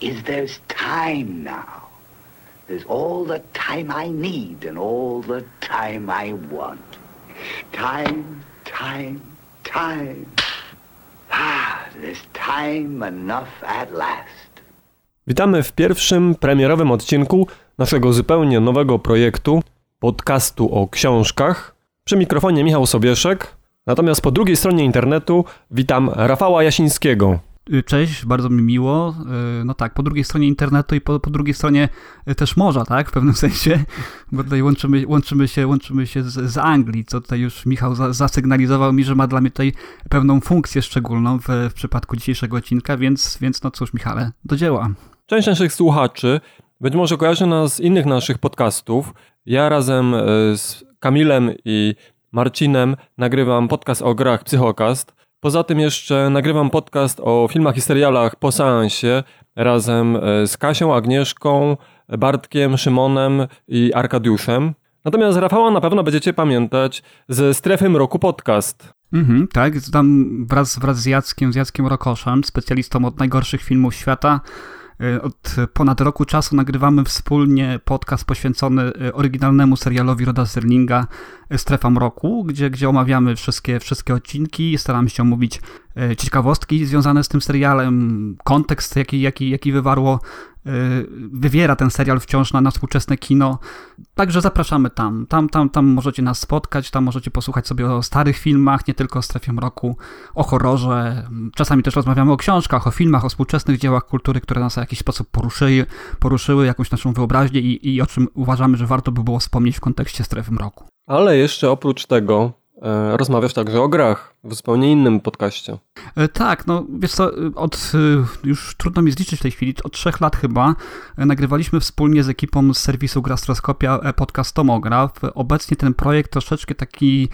is there's time now. There's all the time I need and all the time I want. Time, time, time. Ah, there's time enough at last. Witamy w pierwszym premierowym odcinku naszego zupełnie nowego projektu podcastu o książkach. Przy mikrofonie Michał Sobieszek, natomiast po drugiej stronie internetu witam Rafała Jasińskiego. Y, Cześć, bardzo mi miło. Y, No tak, po drugiej stronie internetu i po, po drugiej stronie y, też morza, tak, w pewnym sensie, bo tutaj łączymy, łączymy się, łączymy się z, z Anglii, co tutaj już Michał za, zasygnalizował mi, że ma dla mnie tutaj pewną funkcję szczególną w, w przypadku dzisiejszego odcinka, więc, więc no cóż, Michale, do dzieła. Część naszych słuchaczy być może kojarzy nas z innych naszych podcastów. Ja razem z Kamilem i Marcinem nagrywam podcast o grach Psychokast. Poza tym jeszcze nagrywam podcast o filmach i serialach po seansie razem e, z Kasią, Agnieszką, Bartkiem, Szymonem i Arkadiuszem. Natomiast Rafała na pewno będziecie pamiętać ze Strefy Mroku Podcast. Mhm, tak, tam wraz, wraz z Jackiem, z Jackiem Rokoszem, specjalistą od najgorszych filmów świata, od ponad roku czasu nagrywamy wspólnie podcast poświęcony y, oryginalnemu serialowi Roda Serlinga y, Strefa Mroku, gdzie, gdzie omawiamy wszystkie, wszystkie odcinki, staramy się omówić ciekawostki związane z tym serialem, kontekst, jaki, jaki, jaki wywarło, y, wywiera ten serial wciąż na, na współczesne kino. Także zapraszamy tam. Tam, tam. tam możecie nas spotkać, tam możecie posłuchać sobie o starych filmach, nie tylko o Strefie Mroku, o horrorze. Czasami też rozmawiamy o książkach, o filmach, o współczesnych dziełach kultury, które nas w jakiś sposób poruszyły, poruszyły jakąś naszą wyobraźnię i, i o czym uważamy, że warto by było wspomnieć w kontekście Strefy Mroku. Ale jeszcze oprócz tego e, rozmawiasz także o grach w zupełnie innym podcaście. E, Tak, no wiesz co, e, od, e, już trudno mi zliczyć w tej chwili, od trzech lat chyba e, nagrywaliśmy wspólnie z ekipą z serwisu Grastroskopia e, podcast Tomograf. Obecnie ten projekt troszeczkę taki,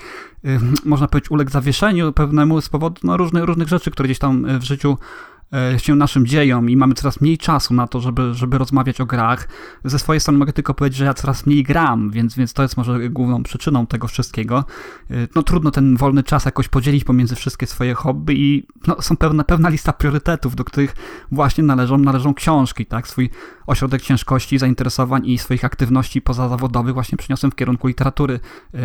e, można powiedzieć, uległ zawieszeniu pewnemu z powodu no, różnych, różnych rzeczy, które gdzieś tam e, w życiu e, się naszym dzieją i mamy coraz mniej czasu na to, żeby, żeby rozmawiać o grach. Ze swojej strony mogę tylko powiedzieć, że ja coraz mniej gram, więc, więc to jest może główną przyczyną tego wszystkiego. E, No trudno ten wolny czas jakoś podzielić pomiędzy wszystkie swoje hobby i no, są pewna, pewna lista priorytetów, do których właśnie należą, należą książki, tak? Swój ośrodek ciężkości, zainteresowań i swoich aktywności pozazawodowych właśnie przeniosłem w kierunku literatury e,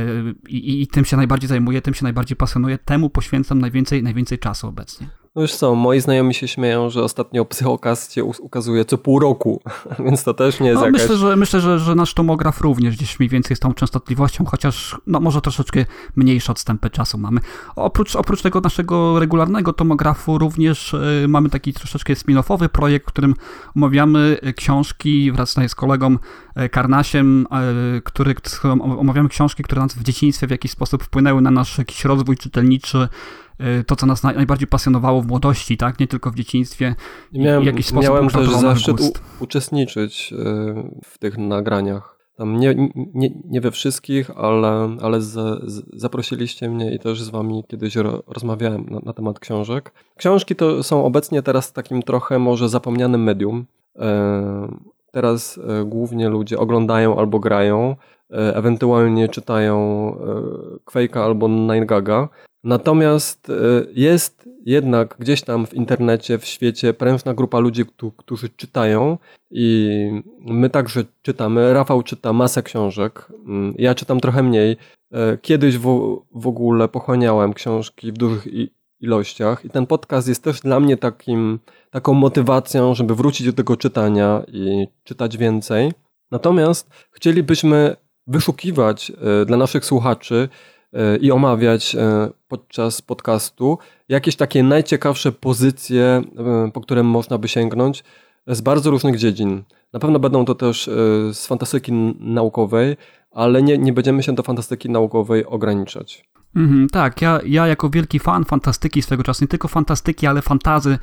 i, i, i tym się najbardziej zajmuję, tym się najbardziej pasjonuję, temu poświęcam najwięcej, najwięcej czasu obecnie. No już co, moi znajomi się śmieją, że ostatnio Psychokast się ukazuje co pół roku, więc to też nie jest No, jakaś... myślę, że, myślę że, że nasz tomograf również gdzieś mniej więcej z tą częstotliwością, chociaż no, może troszeczkę mniejsze odstępy czasu mamy. Oprócz, oprócz tego naszego regularnego tomografu również y, mamy taki troszeczkę spin-offowy projekt, w którym omawiamy y, książki wraz z kolegą y, Karnasiem, y, który, omawiamy książki, które nas w dzieciństwie w jakiś sposób wpłynęły na nasz jakiś rozwój czytelniczy, to, co nas naj, najbardziej pasjonowało w młodości, tak? Nie tylko w dzieciństwie. Miałem, w jakiś sposób miałem też zaszczyt u, uczestniczyć y, w tych nagraniach. Tam nie, nie, nie we wszystkich, ale, ale z, z, zaprosiliście mnie i też z wami kiedyś ro, rozmawiałem na, na temat książek. Książki to są obecnie teraz takim trochę może zapomnianym medium. E, Teraz głównie ludzie oglądają albo grają, ewentualnie czytają Quake'a albo Nine Gaga. Natomiast e, jest jednak gdzieś tam w internecie, w świecie prężna grupa ludzi, któ- którzy czytają i my także czytamy. Rafał czyta masę książek, Mm, ja czytam trochę mniej. E, Kiedyś w, w ogóle pochłaniałem książki w dużych ilościach i ten podcast jest też dla mnie takim, taką motywacją, żeby wrócić do tego czytania i czytać więcej. Natomiast chcielibyśmy wyszukiwać e, dla naszych słuchaczy i omawiać e, podczas podcastu jakieś takie najciekawsze pozycje, e, po które można by sięgnąć z bardzo różnych dziedzin. Na pewno będą to też e, z fantastyki naukowej, ale nie, nie będziemy się do fantastyki naukowej ograniczać. Mhm, tak, ja, ja jako wielki fan fantastyki swego czasu, nie tylko fantastyki, ale fantazy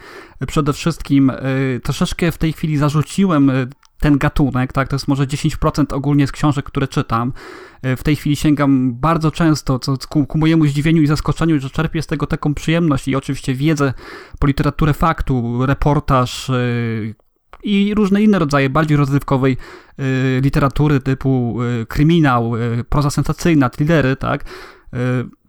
przede wszystkim, y, troszeczkę w tej chwili zarzuciłem ten gatunek, tak, to jest może 10% ogólnie z książek, które czytam. Y, w tej chwili sięgam bardzo często, co ku, ku, mojemu zdziwieniu i zaskoczeniu, że czerpię z tego taką przyjemność i oczywiście wiedzę po literaturę faktu, reportaż, i różne inne rodzaje bardziej rozrywkowej literatury typu kryminał, proza sensacyjna, thrillery, tak,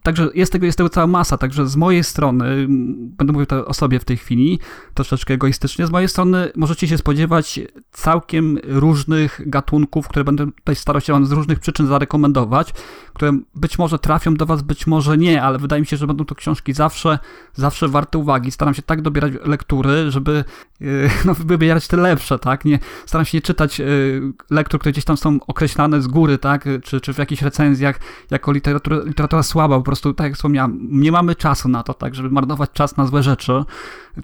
Także jest tego, jest tego cała masa, także z mojej strony, będę mówił to o sobie w tej chwili, troszeczkę egoistycznie, z mojej strony możecie się spodziewać całkiem różnych gatunków, które będę tutaj starał się wam z różnych przyczyn zarekomendować, które być może trafią do was, być może nie, ale wydaje mi się, że będą to książki zawsze, zawsze warte uwagi. Staram się tak dobierać lektury, żeby yy, no, wybierać te lepsze, tak? Nie, staram się nie czytać yy, lektur, które gdzieś tam są określane z góry, tak? Czy, czy w jakichś recenzjach jako literatura, literatura słaba, po prostu, tak jak wspomniałem, nie mamy czasu na to, tak? Żeby marnować czas na złe rzeczy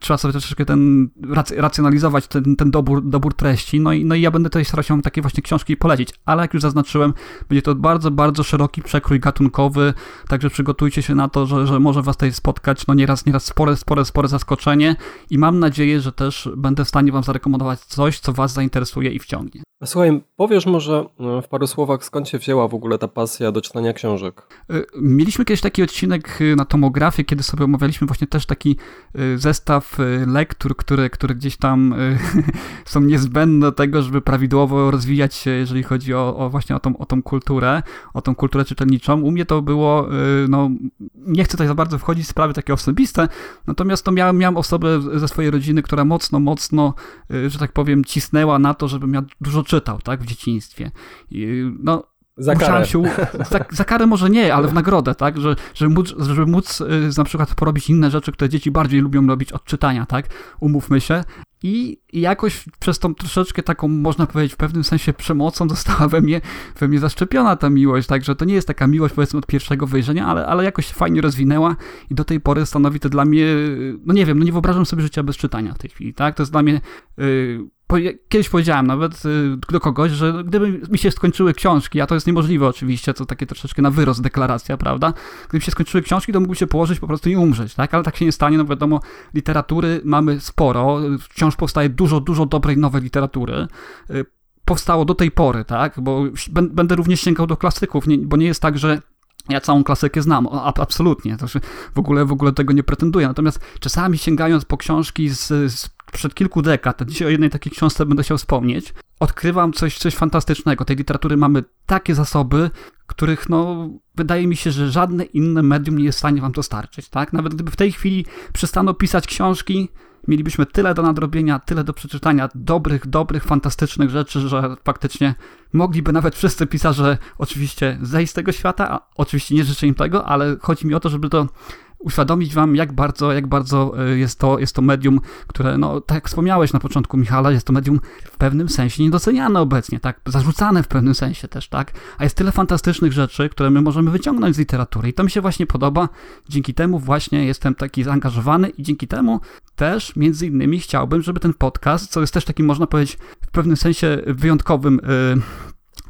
trzeba sobie troszeczkę ten, racjonalizować ten, ten dobór, dobór treści, no i, no i ja będę tutaj starał się takie właśnie książki polecić, ale jak już zaznaczyłem, będzie to bardzo, bardzo szeroki przekrój gatunkowy, także przygotujcie się na to, że, że może was tutaj spotkać, no nieraz, nieraz spore, spore, spore zaskoczenie i mam nadzieję, że też będę w stanie wam zarekomendować coś, co was zainteresuje i wciągnie. Słuchaj, powiesz może no, w paru słowach, skąd się wzięła w ogóle ta pasja do czytania książek? Y, mieliśmy kiedyś taki odcinek y, na tomografię, kiedy sobie omawialiśmy właśnie też taki zestaw lektur, które, które gdzieś tam są niezbędne do tego, żeby prawidłowo rozwijać się, jeżeli chodzi o, o właśnie o tą, o tą kulturę, o tą kulturę czytelniczą. U mnie to było, no, nie chcę tutaj za bardzo wchodzić w sprawy takie osobiste, natomiast to miałem, miałem osobę ze swojej rodziny, która mocno, mocno, że tak powiem, cisnęła na to, żebym ja dużo czytał, tak, w dzieciństwie. I, no, za karę. Się, za, za, karę może nie, ale w nagrodę, tak? Że, żeby móc, żeby móc y, na przykład porobić inne rzeczy, które dzieci bardziej lubią robić od czytania, tak? Umówmy się. I, I jakoś przez tą troszeczkę taką, można powiedzieć, w pewnym sensie przemocą została we mnie, we mnie zaszczepiona ta miłość, także to nie jest taka miłość powiedzmy od pierwszego wejrzenia, ale, ale jakoś się fajnie rozwinęła i do tej pory stanowi to dla mnie, no nie wiem, no nie wyobrażam sobie życia bez czytania w tej chwili, tak? To jest dla mnie yy, Kiedyś powiedziałem nawet y, do kogoś, że gdyby mi się skończyły książki, a to jest niemożliwe oczywiście, to takie troszeczkę na wyrost deklaracja, prawda? Gdyby się skończyły książki, to mógłby się położyć po prostu i umrzeć, tak? Ale tak się nie stanie, no wiadomo, literatury mamy sporo, wciąż powstaje dużo, dużo dobrej nowej literatury y, powstało do tej pory, tak? Bo będę również sięgał do klasyków, bo nie jest tak, że ja całą klasykę znam, absolutnie, to w ogóle, w ogóle tego nie pretenduję. Natomiast czasami sięgając po książki z, z przed kilku dekad, dzisiaj o jednej takiej książce będę chciał wspomnieć, odkrywam coś, coś fantastycznego. Tej literatury mamy takie zasoby, których no, wydaje mi się, że żadne inne medium nie jest w stanie wam dostarczyć. Tak? Nawet gdyby w tej chwili przestano pisać książki, mielibyśmy tyle do nadrobienia, tyle do przeczytania dobrych, dobrych, fantastycznych rzeczy, że faktycznie mogliby nawet wszyscy pisarze oczywiście zejść z tego świata, oczywiście nie życzę im tego, ale chodzi mi o to, żeby to uświadomić wam, jak bardzo, jak bardzo e, jest to, jest to medium, które, no, tak jak wspomniałeś na początku, Michala, jest to medium w pewnym sensie niedoceniane obecnie, tak, zarzucane w pewnym sensie też, tak, a jest tyle fantastycznych rzeczy, które my możemy wyciągnąć z literatury. I to mi się właśnie podoba, dzięki temu właśnie jestem taki zaangażowany i dzięki temu też, między innymi, chciałbym, żeby ten podcast, co jest też takim, można powiedzieć, w pewnym sensie wyjątkowym yy,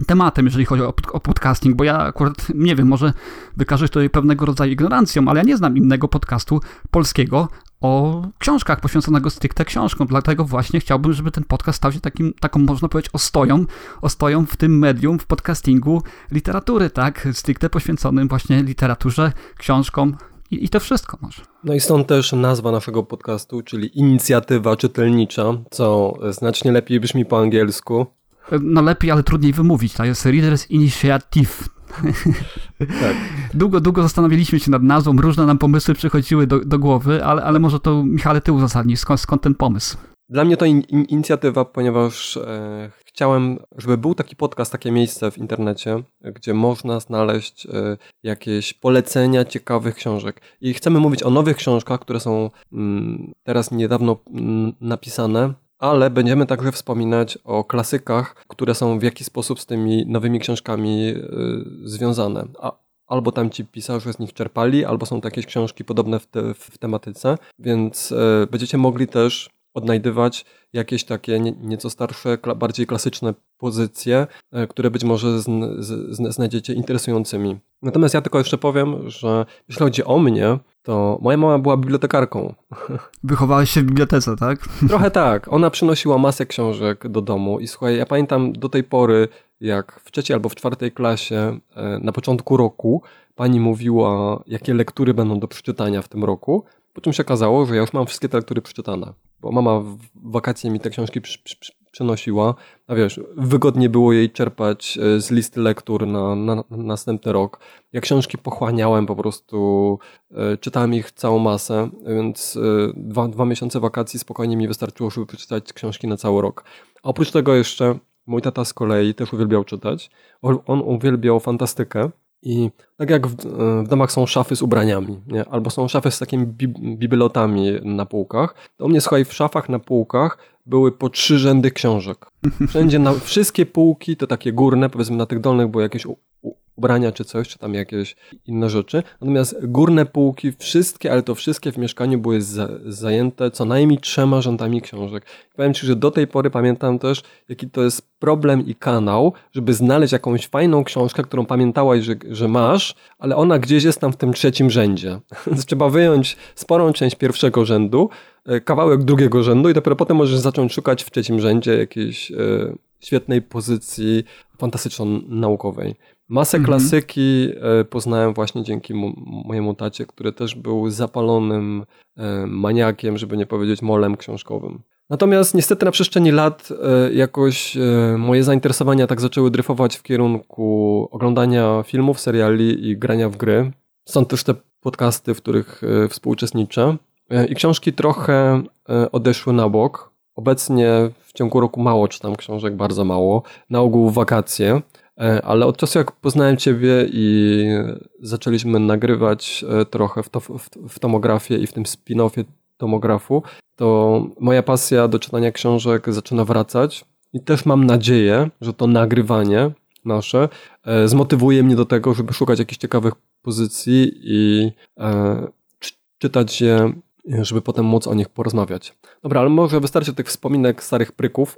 tematem, jeżeli chodzi o, o, podcasting, bo ja akurat nie wiem, może wykażę tutaj pewnego rodzaju ignorancją, ale ja nie znam innego podcastu polskiego o książkach, poświęconego stricte książkom, dlatego właśnie chciałbym, żeby ten podcast stał się takim, taką, można powiedzieć, ostoją, ostoją w tym medium, w podcastingu literatury, tak, stricte poświęconym właśnie literaturze, książkom, i, I, to wszystko może. No i stąd też nazwa naszego podcastu, czyli inicjatywa czytelnicza, co znacznie lepiej brzmi po angielsku no lepiej, ale trudniej wymówić. To jest Readers Initiative. Tak. Długo, długo zastanawialiśmy się nad nazwą, różne nam pomysły przychodziły do, do głowy, ale, ale może to Michale ty uzasadnisz, skąd, skąd ten pomysł? Dla mnie to in, in, inicjatywa, ponieważ e, chciałem, żeby był taki podcast, takie miejsce w internecie, gdzie można znaleźć e, jakieś polecenia ciekawych książek. I chcemy mówić o nowych książkach, które są mm, teraz niedawno mm, napisane, ale będziemy także wspominać o klasykach, które są w jakiś sposób z tymi nowymi książkami y, związane. A, albo tam ci pisarze z nich czerpali, albo są to jakieś książki podobne w, te, w tematyce, więc y, będziecie mogli też odnajdywać jakieś takie nieco starsze, bardziej klasyczne pozycje, e, które być może znajdziecie interesującymi. Natomiast ja tylko jeszcze powiem, że jeśli chodzi o mnie, to moja mama była bibliotekarką. Wychowałeś się w bibliotece, tak? Trochę tak. Ona przynosiła masę książek do domu i słuchaj, ja pamiętam do tej pory, jak w trzeciej albo w czwartej klasie e, na początku roku pani mówiła, jakie lektury będą do przeczytania w tym roku, po czym się okazało, że ja już mam wszystkie lektury przeczytane, bo mama w wakacje mi te książki przy, przy, przenosiła, a wiesz, wygodnie było jej czerpać e, z listy lektur na, na, na następny rok. Ja książki pochłaniałem po prostu, e, czytałem ich całą masę, więc e, dwa, dwa miesiące wakacji spokojnie mi wystarczyło, żeby przeczytać książki na cały rok. A oprócz tego jeszcze mój tata z kolei też uwielbiał czytać. On uwielbiał fantastykę. I tak jak w, w, domach są szafy z ubraniami, nie? albo są szafy z takimi bibelotami na półkach, to u mnie, słuchaj, w szafach na półkach były po trzy rzędy książek. Wszędzie, na, wszystkie półki, to takie górne, powiedzmy na tych dolnych były jakieś ubrania czy coś, czy tam jakieś inne rzeczy. Natomiast górne półki, wszystkie, ale to wszystkie w mieszkaniu były za, zajęte co najmniej trzema rzędami książek. Powiem Ci, że do tej pory pamiętam też, jaki to jest problem i kanał, żeby znaleźć jakąś fajną książkę, którą pamiętałaś, że, że masz, ale ona gdzieś jest tam w tym trzecim rzędzie. Więc trzeba wyjąć sporą część pierwszego rzędu, e, kawałek drugiego rzędu i dopiero potem możesz zacząć szukać w trzecim rzędzie jakiejś e, świetnej pozycji fantastyczno-naukowej. Masę mhm. klasyki e, poznałem właśnie dzięki mojemu tacie, który też był zapalonym e, maniakiem, żeby nie powiedzieć molem książkowym. Natomiast niestety na przestrzeni lat e, jakoś moje zainteresowania tak zaczęły dryfować w kierunku oglądania filmów, seriali i grania w gry. Są też te podcasty, w których współuczestniczę. I książki trochę odeszły na bok. Obecnie w ciągu roku mało czytam książek, bardzo mało. Na ogół wakacje. E, ale od czasu jak poznałem Ciebie i zaczęliśmy nagrywać e, trochę w, to, w, w tomografię i w tym spin-offie tomografu, to moja pasja do czytania książek zaczyna wracać i też mam nadzieję, że to nagrywanie nasze e, zmotywuje mnie do tego, żeby szukać jakichś ciekawych pozycji i czytać je żeby potem móc o nich porozmawiać. Dobra, ale może wystarczy tych wspominek starych pryków.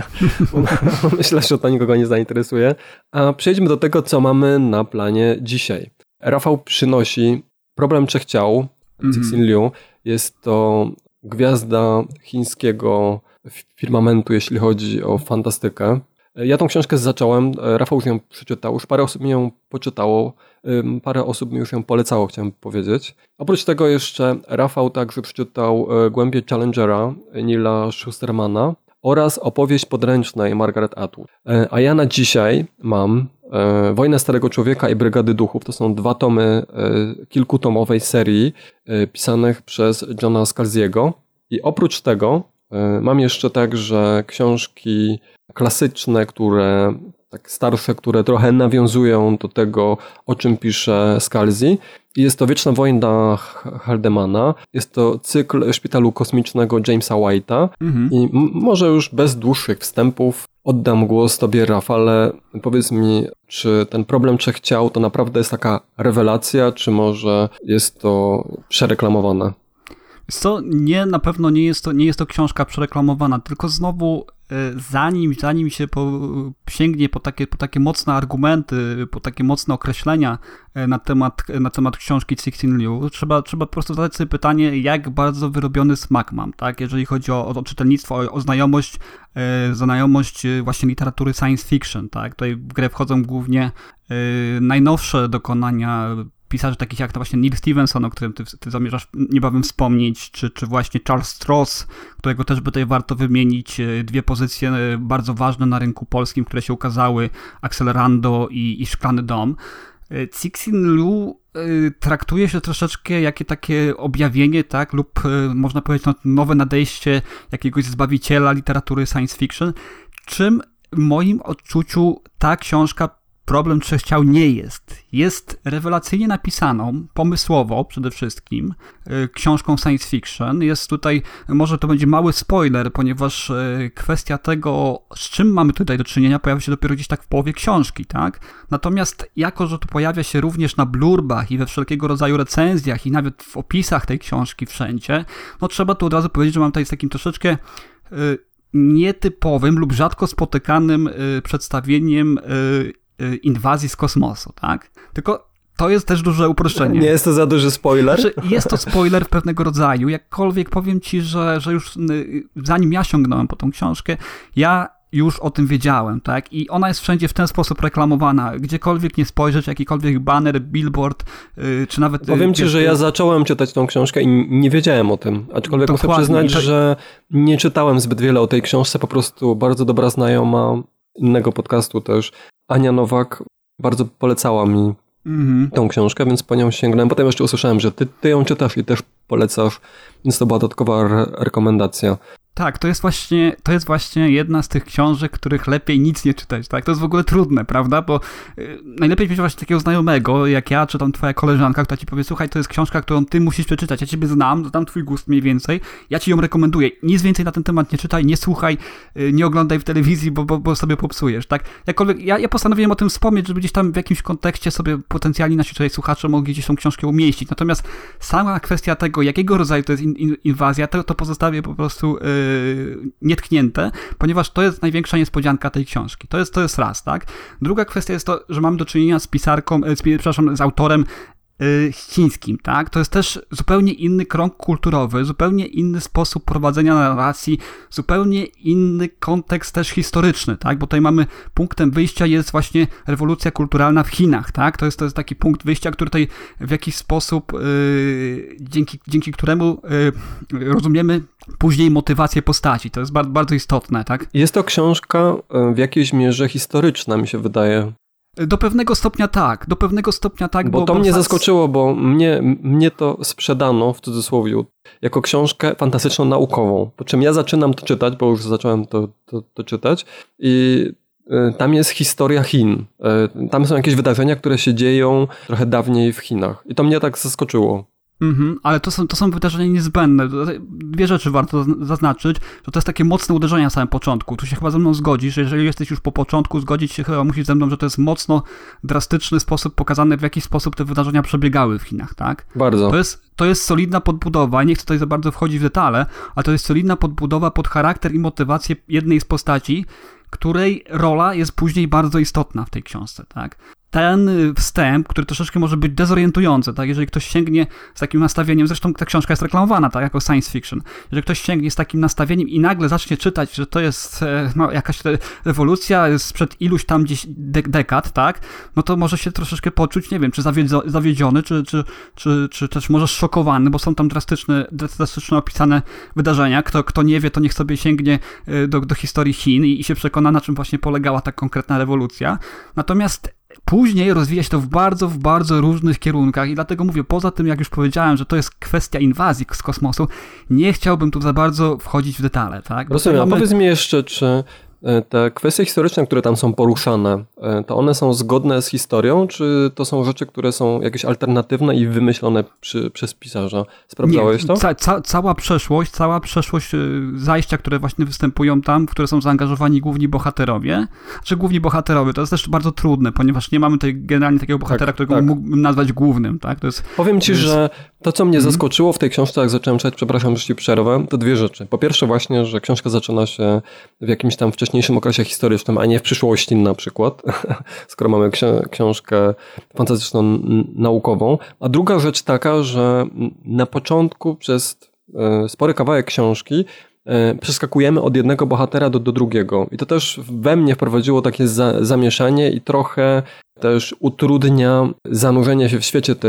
Myślę, że to nikogo nie zainteresuje. A przejdźmy do tego, co mamy na planie dzisiaj. Rafał przynosi problem trzech ciał, mm -hmm. Liu. Jest to gwiazda chińskiego firmamentu, jeśli chodzi o fantastykę. Ja tą książkę zacząłem, Rafał już ją przeczytał, już parę osób mi ją poczytało, parę osób mi już ją polecało, chciałem powiedzieć. Oprócz tego jeszcze Rafał także przeczytał e, Głębie Challengera Nila Schustermana oraz opowieść podręcznej Margaret Atwood. E, a ja na dzisiaj mam e, Wojnę Starego Człowieka i Brygady Duchów. To są dwa tomy kilkutomowej serii pisanych przez Johna Scalziego. I oprócz tego mam jeszcze także książki klasyczne, które tak starsze, które trochę nawiązują do tego, o czym pisze Scalzi. Jest to Wieczna Wojna Haldemana, jest to cykl Szpitalu Kosmicznego Jamesa White'a mhm. i może już bez dłuższych wstępów oddam głos Tobie, Rafale. Powiedz mi, czy ten problem trzech ciał to naprawdę jest taka rewelacja, czy może jest to przereklamowane? Co, nie, na pewno nie jest to, nie jest to książka przereklamowana, tylko znowu zanim, zanim się po, sięgnie po takie, po takie mocne argumenty, po takie mocne określenia e, na temat, na temat książki Sixteen Liu, trzeba, trzeba po prostu zadać sobie pytanie, jak bardzo wyrobiony smak mam, tak? Jeżeli chodzi o, o czytelnictwo, o, o znajomość, e, znajomość właśnie literatury science fiction, tak? Tutaj w grę wchodzą głównie najnowsze dokonania pisarzy takich jak to właśnie Neil Stevenson, o którym ty, ty zamierzasz niebawem wspomnieć, czy, czy właśnie Charles Stross, którego też by tutaj warto wymienić. E, dwie pozycje e, bardzo ważne na rynku polskim, które się ukazały, Accelerando i, i Szklany Dom. E, Cixin Lu traktuje się troszeczkę jakie takie objawienie, tak, lub można powiedzieć no, nowe nadejście jakiegoś zbawiciela literatury science fiction, czym w moim odczuciu ta książka Problem Trzech Ciał nie jest. Jest rewelacyjnie napisaną, pomysłowo przede wszystkim, y, książką science fiction. Jest tutaj, może to będzie mały spoiler, ponieważ y, kwestia tego, z czym mamy tutaj do czynienia, pojawia się dopiero gdzieś tak w połowie książki, tak? Natomiast jako, że to pojawia się również na blurbach i we wszelkiego rodzaju recenzjach i nawet w opisach tej książki wszędzie, no trzeba tu od razu powiedzieć, że mam tutaj z takim troszeczkę y, nietypowym lub rzadko spotykanym przedstawieniem inwazji z kosmosu, tak? Tylko to jest też duże uproszczenie. Nie jest to za duży spoiler? Znaczy, jest to spoiler pewnego rodzaju. Jakkolwiek powiem ci, że, że już y, zanim ja sięgnąłem po tą książkę, ja już o tym wiedziałem, tak? I ona jest wszędzie w ten sposób reklamowana. Gdziekolwiek nie spojrzeć, jakikolwiek banner, billboard, yy, czy nawet... Powiem ci, że ja zacząłem czytać tą książkę i nie wiedziałem o tym. Aczkolwiek muszę przyznać, że nie czytałem zbyt wiele o tej książce. Po prostu bardzo dobra znajoma innego podcastu też, Ania Nowak, bardzo polecała mi mhm. tą książkę, więc po nią sięgnąłem. Potem jeszcze usłyszałem, że ty, ty ją czytasz i też polecasz, więc to była dodatkowa re rekomendacja. Tak, to jest właśnie, to jest właśnie jedna z tych książek, których lepiej nic nie czytać, tak? To jest w ogóle trudne, prawda? Bo y, najlepiej mieć właśnie takiego znajomego, jak ja, czy tam twoja koleżanka, która ci powie, słuchaj, to jest książka, którą ty musisz przeczytać, ja ciebie znam, znam twój gust mniej więcej, ja ci ją rekomenduję, nic więcej na ten temat nie czytaj, nie słuchaj, y, nie oglądaj w telewizji, bo, bo, bo sobie popsujesz, tak? Jakkolwiek, ja, ja postanowiłem o tym wspomnieć, żeby gdzieś tam w jakimś kontekście sobie potencjalni nasi tutaj słuchacze mogli gdzieś tą książkę umieścić, natomiast sama kwestia tego, jakiego rodzaju to jest in, in, inwazja, to, to pozostawię po prostu... Yy, nietknięte, ponieważ to jest największa niespodzianka tej książki. To jest, to jest raz, tak? Druga kwestia jest to, że mamy do czynienia z pisarką, e, z, przepraszam, z autorem Y, chińskim, tak? To jest też zupełnie inny krąg kulturowy, zupełnie inny sposób prowadzenia narracji, zupełnie inny kontekst też historyczny, tak? Bo tutaj mamy punktem wyjścia jest właśnie rewolucja kulturalna w Chinach, tak? To jest, to jest taki punkt wyjścia, który tutaj w jakiś sposób yy, dzięki, dzięki któremu yy, rozumiemy później motywację postaci. To jest bardzo, bardzo istotne, tak? Jest to książka y, w jakiejś mierze historyczna, mi się wydaje. Do pewnego stopnia tak, do pewnego stopnia tak. Bo, bo to bo mnie zaskoczyło, bo mnie, mnie to sprzedano w cudzysłowie jako książkę fantastyczną naukową. Po czym ja zaczynam to czytać, bo już zacząłem to, to, to czytać i y, tam jest historia Chin. Y, tam są jakieś wydarzenia, które się dzieją trochę dawniej w Chinach. I to mnie tak zaskoczyło. Mhm, ale to są, to są wydarzenia niezbędne. Dwie rzeczy warto zaznaczyć, że to jest takie mocne uderzenie na samym początku. Tu się chyba ze mną zgodzisz, że jeżeli jesteś już po początku, zgodzić się chyba musisz ze mną, że to jest mocno drastyczny sposób pokazany, w jaki sposób te wydarzenia przebiegały w Chinach, tak? Bardzo. To jest, to jest solidna podbudowa, nie chcę tutaj za bardzo wchodzić w detale, ale to jest solidna podbudowa pod charakter i motywację jednej z postaci, której rola jest później bardzo istotna w tej książce, tak? Ten wstęp, który troszeczkę może być dezorientujący, tak? Jeżeli ktoś sięgnie z takim nastawieniem, zresztą ta książka jest reklamowana, tak, jako science fiction. Jeżeli ktoś sięgnie z takim nastawieniem i nagle zacznie czytać, że to jest e, no, jakaś rewolucja sprzed iluś tam gdzieś dekad, tak? No to może się troszeczkę poczuć, nie wiem, czy zawiedziony, czy, czy, czy, czy też może szokowany, bo są tam drastyczne, drastyczne opisane wydarzenia. Kto, kto nie wie, to niech sobie sięgnie e, do, do historii Chin i, i się przekona, na czym właśnie polegała ta konkretna rewolucja. Natomiast Później rozwija się to w bardzo, w bardzo różnych kierunkach i dlatego mówię, poza tym jak już powiedziałem, że to jest kwestia inwazji z kosmosu, nie chciałbym tu za bardzo wchodzić w detale, tak? Rozumiem, mamy... a powiedz mi jeszcze, czy te kwestie historyczne, które tam są poruszane, e, to one są zgodne z historią, czy to są rzeczy, które są jakieś alternatywne i wymyślone przy, przez pisarza? Sprawdzałeś Nie, to? Ca, ca, cała przeszłość, cała przeszłość e, zajścia, które właśnie występują tam, w które są zaangażowani główni bohaterowie, czy główni bohaterowie, to jest też bardzo trudne, ponieważ nie mamy tutaj generalnie takiego bohatera, tak, którego tak. mógłbym nazwać głównym, tak? To jest, Powiem ci, jest... że to, co mnie mhm. zaskoczyło w tej książce, jak zacząłem czytać, przepraszam, że ci przerwę, to dwie rzeczy. Po pierwsze właśnie, że książka zaczyna się w jakimś tam wcześniejszym okresie historycznym, a nie w przyszłości na przykład, skoro mamy książkę fantastyczną naukową. A druga rzecz taka, że na początku przez e, spory kawałek książki e, przeskakujemy od jednego bohatera do, do drugiego. I to też we mnie wprowadziło takie za, zamieszanie i trochę też utrudnia zanurzenie się w świecie te,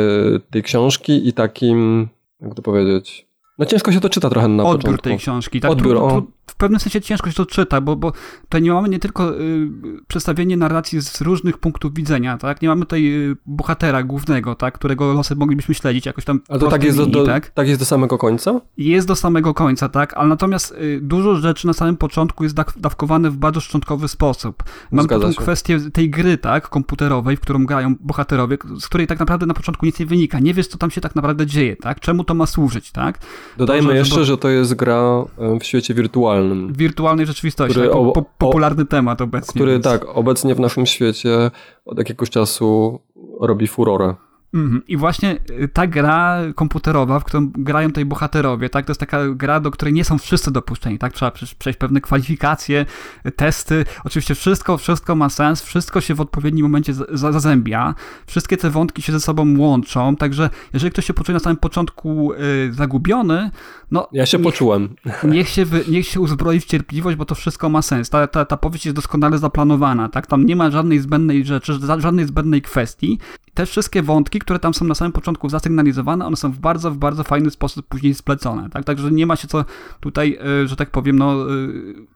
tej książki i takim, jak to powiedzieć, no ciężko się to czyta trochę na Odbiór początku. tej książki. Tak? Odbiór, pewnym sensie ciężko się to czyta, bo, bo tutaj nie mamy nie tylko y, przedstawienie narracji z różnych punktów widzenia, tak? Nie mamy tutaj y, bohatera głównego, tak? Którego losy moglibyśmy śledzić jakoś tam. Ale to tak jest, linii, do, do, tak? tak jest do samego końca? Jest do samego końca, tak? Ale natomiast y, dużo rzeczy na samym początku jest dawkowane w bardzo szczątkowy sposób. Mamy tą kwestię tej gry, tak? Komputerowej, w którą grają bohaterowie, z której tak naprawdę na początku nic nie wynika. Nie wiesz, co tam się tak naprawdę dzieje, tak? Czemu to ma służyć, tak? Dodajmy jeszcze, bo... że to jest gra w świecie wirtualnym wirtualnym. Wirtualnej rzeczywistości, który, tak, po, po, popularny o, temat obecnie. Który więc. tak, obecnie w naszym świecie od jakiegoś czasu robi furorę. Mhm. I właśnie y, ta gra komputerowa, w którą grają tutaj bohaterowie, tak, to jest taka gra, do której nie są wszyscy dopuszczeni, tak, trzeba przejść pewne kwalifikacje, testy, oczywiście wszystko, wszystko ma sens, wszystko się w odpowiednim momencie zazębia, wszystkie te wątki się ze sobą łączą, także jeżeli ktoś się poczuje na samym początku y, zagubiony, no... Ja się niech, poczułem. Niech się, niech się uzbroi w cierpliwość, bo to wszystko ma sens, ta, ta, ta powieść jest doskonale zaplanowana, tak, tam nie ma żadnej zbędnej rzeczy, żadnej zbędnej kwestii, te wszystkie wątki, które tam są na samym początku zasygnalizowane, one są w bardzo, w bardzo fajny sposób później splecone, tak? Także nie ma się co tutaj, e, że tak powiem, no, e,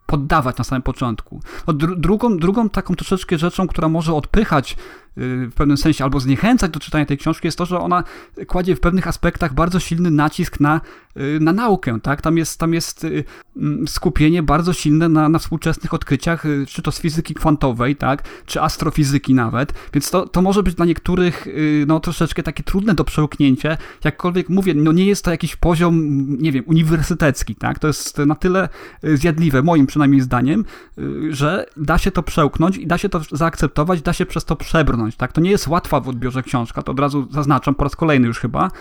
poddawać na samym początku. No, drugą, drugą taką troszeczkę rzeczą, która może odpychać Y, w pewnym sensie albo zniechęcać do czytania tej książki jest to, że ona kładzie w pewnych aspektach bardzo silny nacisk na, y, na naukę, tak? Tam jest, tam jest y, mm, skupienie bardzo silne na, na współczesnych odkryciach, czy to z fizyki kwantowej, tak? Czy astrofizyki nawet, więc to, to może być dla niektórych no troszeczkę takie trudne do przełknięcia, jakkolwiek mówię, no nie jest to jakiś poziom, nie wiem, uniwersytecki, tak? To jest na tyle zjadliwe, moim przynajmniej zdaniem, że da się to przełknąć i da się to zaakceptować, da się przez to przebrnąć tak? To nie jest łatwa w odbiorze książka, to od razu zaznaczam po raz kolejny już chyba.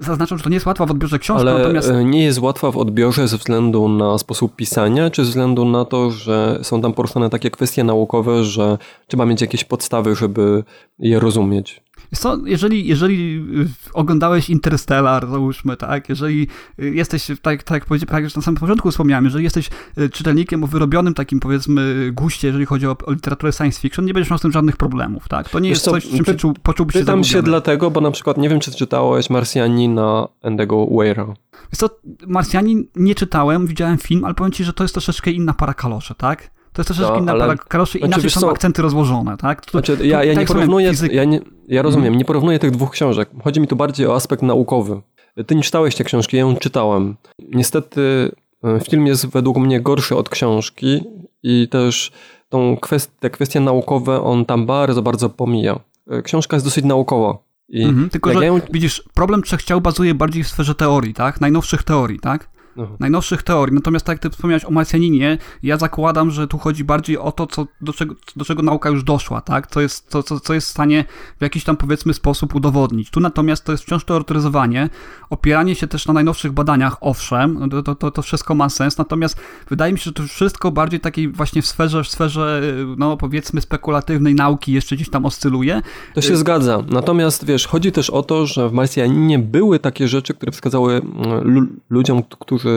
Zaznaczam, że to nie jest łatwa w odbiorze książka, Ale natomiast... E, nie jest łatwa w odbiorze ze względu na sposób pisania, czy ze względu na to, że są tam poruszone takie kwestie naukowe, że trzeba mieć jakieś podstawy, żeby je rozumieć? Co, jeżeli, jeżeli y, oglądałeś Interstellar, załóżmy, tak, jeżeli y, jesteś, tak, tak jak powiedziałem, tak jak na samym początku wspomniałem, jeżeli jesteś y, czytelnikiem o wyrobionym takim, powiedzmy, guście, jeżeli chodzi o, o literaturę science fiction, nie będziesz miał z tym żadnych problemów, tak? To nie jest co, coś, czym py, się czuł, poczułbyś się Pytam się dlatego, bo na przykład nie wiem, czy czytałeś Marsjanina Endego Weira. Wiesz co, Marsjanin nie czytałem, widziałem film, ale powiem ci, że to jest troszeczkę inna para kalosze, tak? To jest troszeczkę no, inna para kaloszy, znaczy, inaczej są co? akcenty rozłożone, tak? To, znaczy, ja, ja tak nie porównuję, ja, nie, ja rozumiem, hmm. nie porównuję tych dwóch książek. Chodzi mi tu bardziej o aspekt naukowy. Ty nie czytałeś tej książki, ja ją czytałem. Niestety e, film jest według mnie gorszy od książki i też tą kwest te kwestie naukowe on tam bardzo, bardzo pomija. E, książka jest dosyć naukowa. I mhm, tylko, że ją... widzisz, problem trzech ciał bazuje bardziej w sferze teorii, tak? Najnowszych teorii, tak? Aha. najnowszych teorii. Natomiast tak jak ty wspomniałeś o Marsjaninie, ja zakładam, że tu chodzi bardziej o to, co, do, czego, do czego nauka już doszła, tak? Co jest, co, co, co jest w stanie w jakiś tam powiedzmy sposób udowodnić. Tu natomiast to jest wciąż teoretyzowanie, opieranie się też na najnowszych badaniach, owszem, no to, to, to wszystko ma sens, natomiast wydaje mi się, że to wszystko bardziej takiej właśnie w sferze, w sferze no powiedzmy spekulatywnej nauki jeszcze gdzieś tam oscyluje. To się zgadza. Natomiast wiesz, chodzi też o to, że w Marsjaninie były takie rzeczy, które wskazały mm, ludziom, którzy,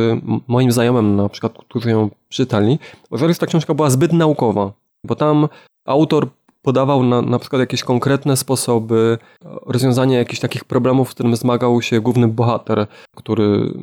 moim znajomym na przykład, którzy ją czytali, że ta książka była zbyt naukowa, bo tam autor podawał na, na przykład jakieś konkretne sposoby rozwiązania jakichś takich problemów, z którym zmagał się główny bohater, który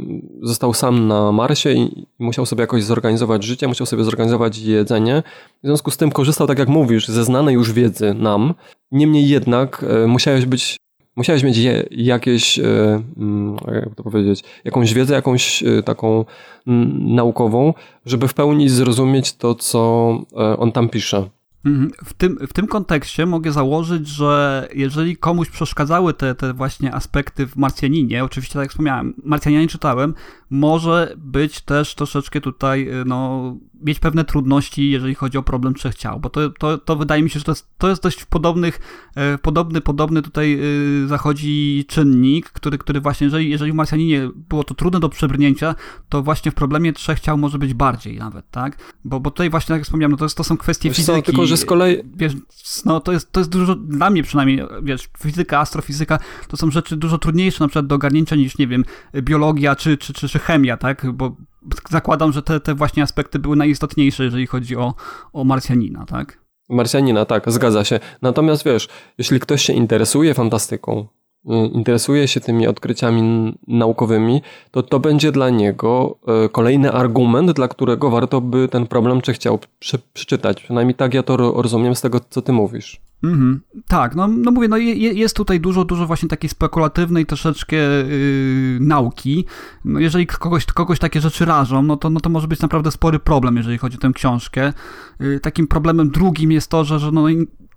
został sam na Marsie i musiał sobie jakoś zorganizować życie, musiał sobie zorganizować jedzenie. W związku z tym korzystał, tak jak mówisz, ze znanej już wiedzy nam. Niemniej jednak e, musiałeś być musiałeś mieć je, jakieś, e, mm, jak to powiedzieć, jakąś wiedzę, jakąś e, taką mm, naukową, żeby w pełni zrozumieć to, co e, on tam pisze. Mhm. W tym, w tym kontekście mogę założyć, że jeżeli komuś przeszkadzały te, te właśnie aspekty w Marsjaninie, oczywiście tak jak wspomniałem, Marsjanianie czytałem, może być też troszeczkę tutaj, y, no, mieć pewne trudności, jeżeli chodzi o problem trzech ciał, bo to, to, to wydaje mi się, że to jest, to jest dość podobnych, e, podobny, podobny tutaj y, zachodzi czynnik, który, który właśnie, jeżeli, jeżeli w Marsjaninie było to trudne do przebrnięcia, to właśnie w problemie trzech ciał może być bardziej nawet, tak? Bo, bo tutaj właśnie, jak wspomniałem, no to, jest, to są kwestie wiesz fizyki. Co, tylko, że z kolei... Wiesz, no to jest, to jest dużo, dla mnie przynajmniej, wiesz, fizyka, astrofizyka, to są rzeczy dużo trudniejsze na przykład do ogarnięcia niż, nie wiem, biologia czy, czy, czy, czy chemia, tak? Bo zakładam, że te, te właśnie aspekty były najistotniejsze, jeżeli chodzi o, o Marsjanina, tak? Marsjanina, tak, zgadza się. Natomiast wiesz, jeśli ktoś się interesuje fantastyką, y, interesuje się tymi odkryciami naukowymi, to to będzie dla niego y, kolejny argument, dla którego warto by ten problem czy chciał przeczytać. Przynajmniej tak ja to rozumiem z tego, co ty mówisz. Mhm. Tak, no, no mówię, no je, jest tutaj dużo, dużo właśnie takiej spekulatywnej troszeczkę yy, nauki. No jeżeli kogoś, kogoś takie rzeczy rażą, no to, no to może być naprawdę spory problem, jeżeli chodzi o tę książkę. Yy, takim problemem drugim jest to, że, że no,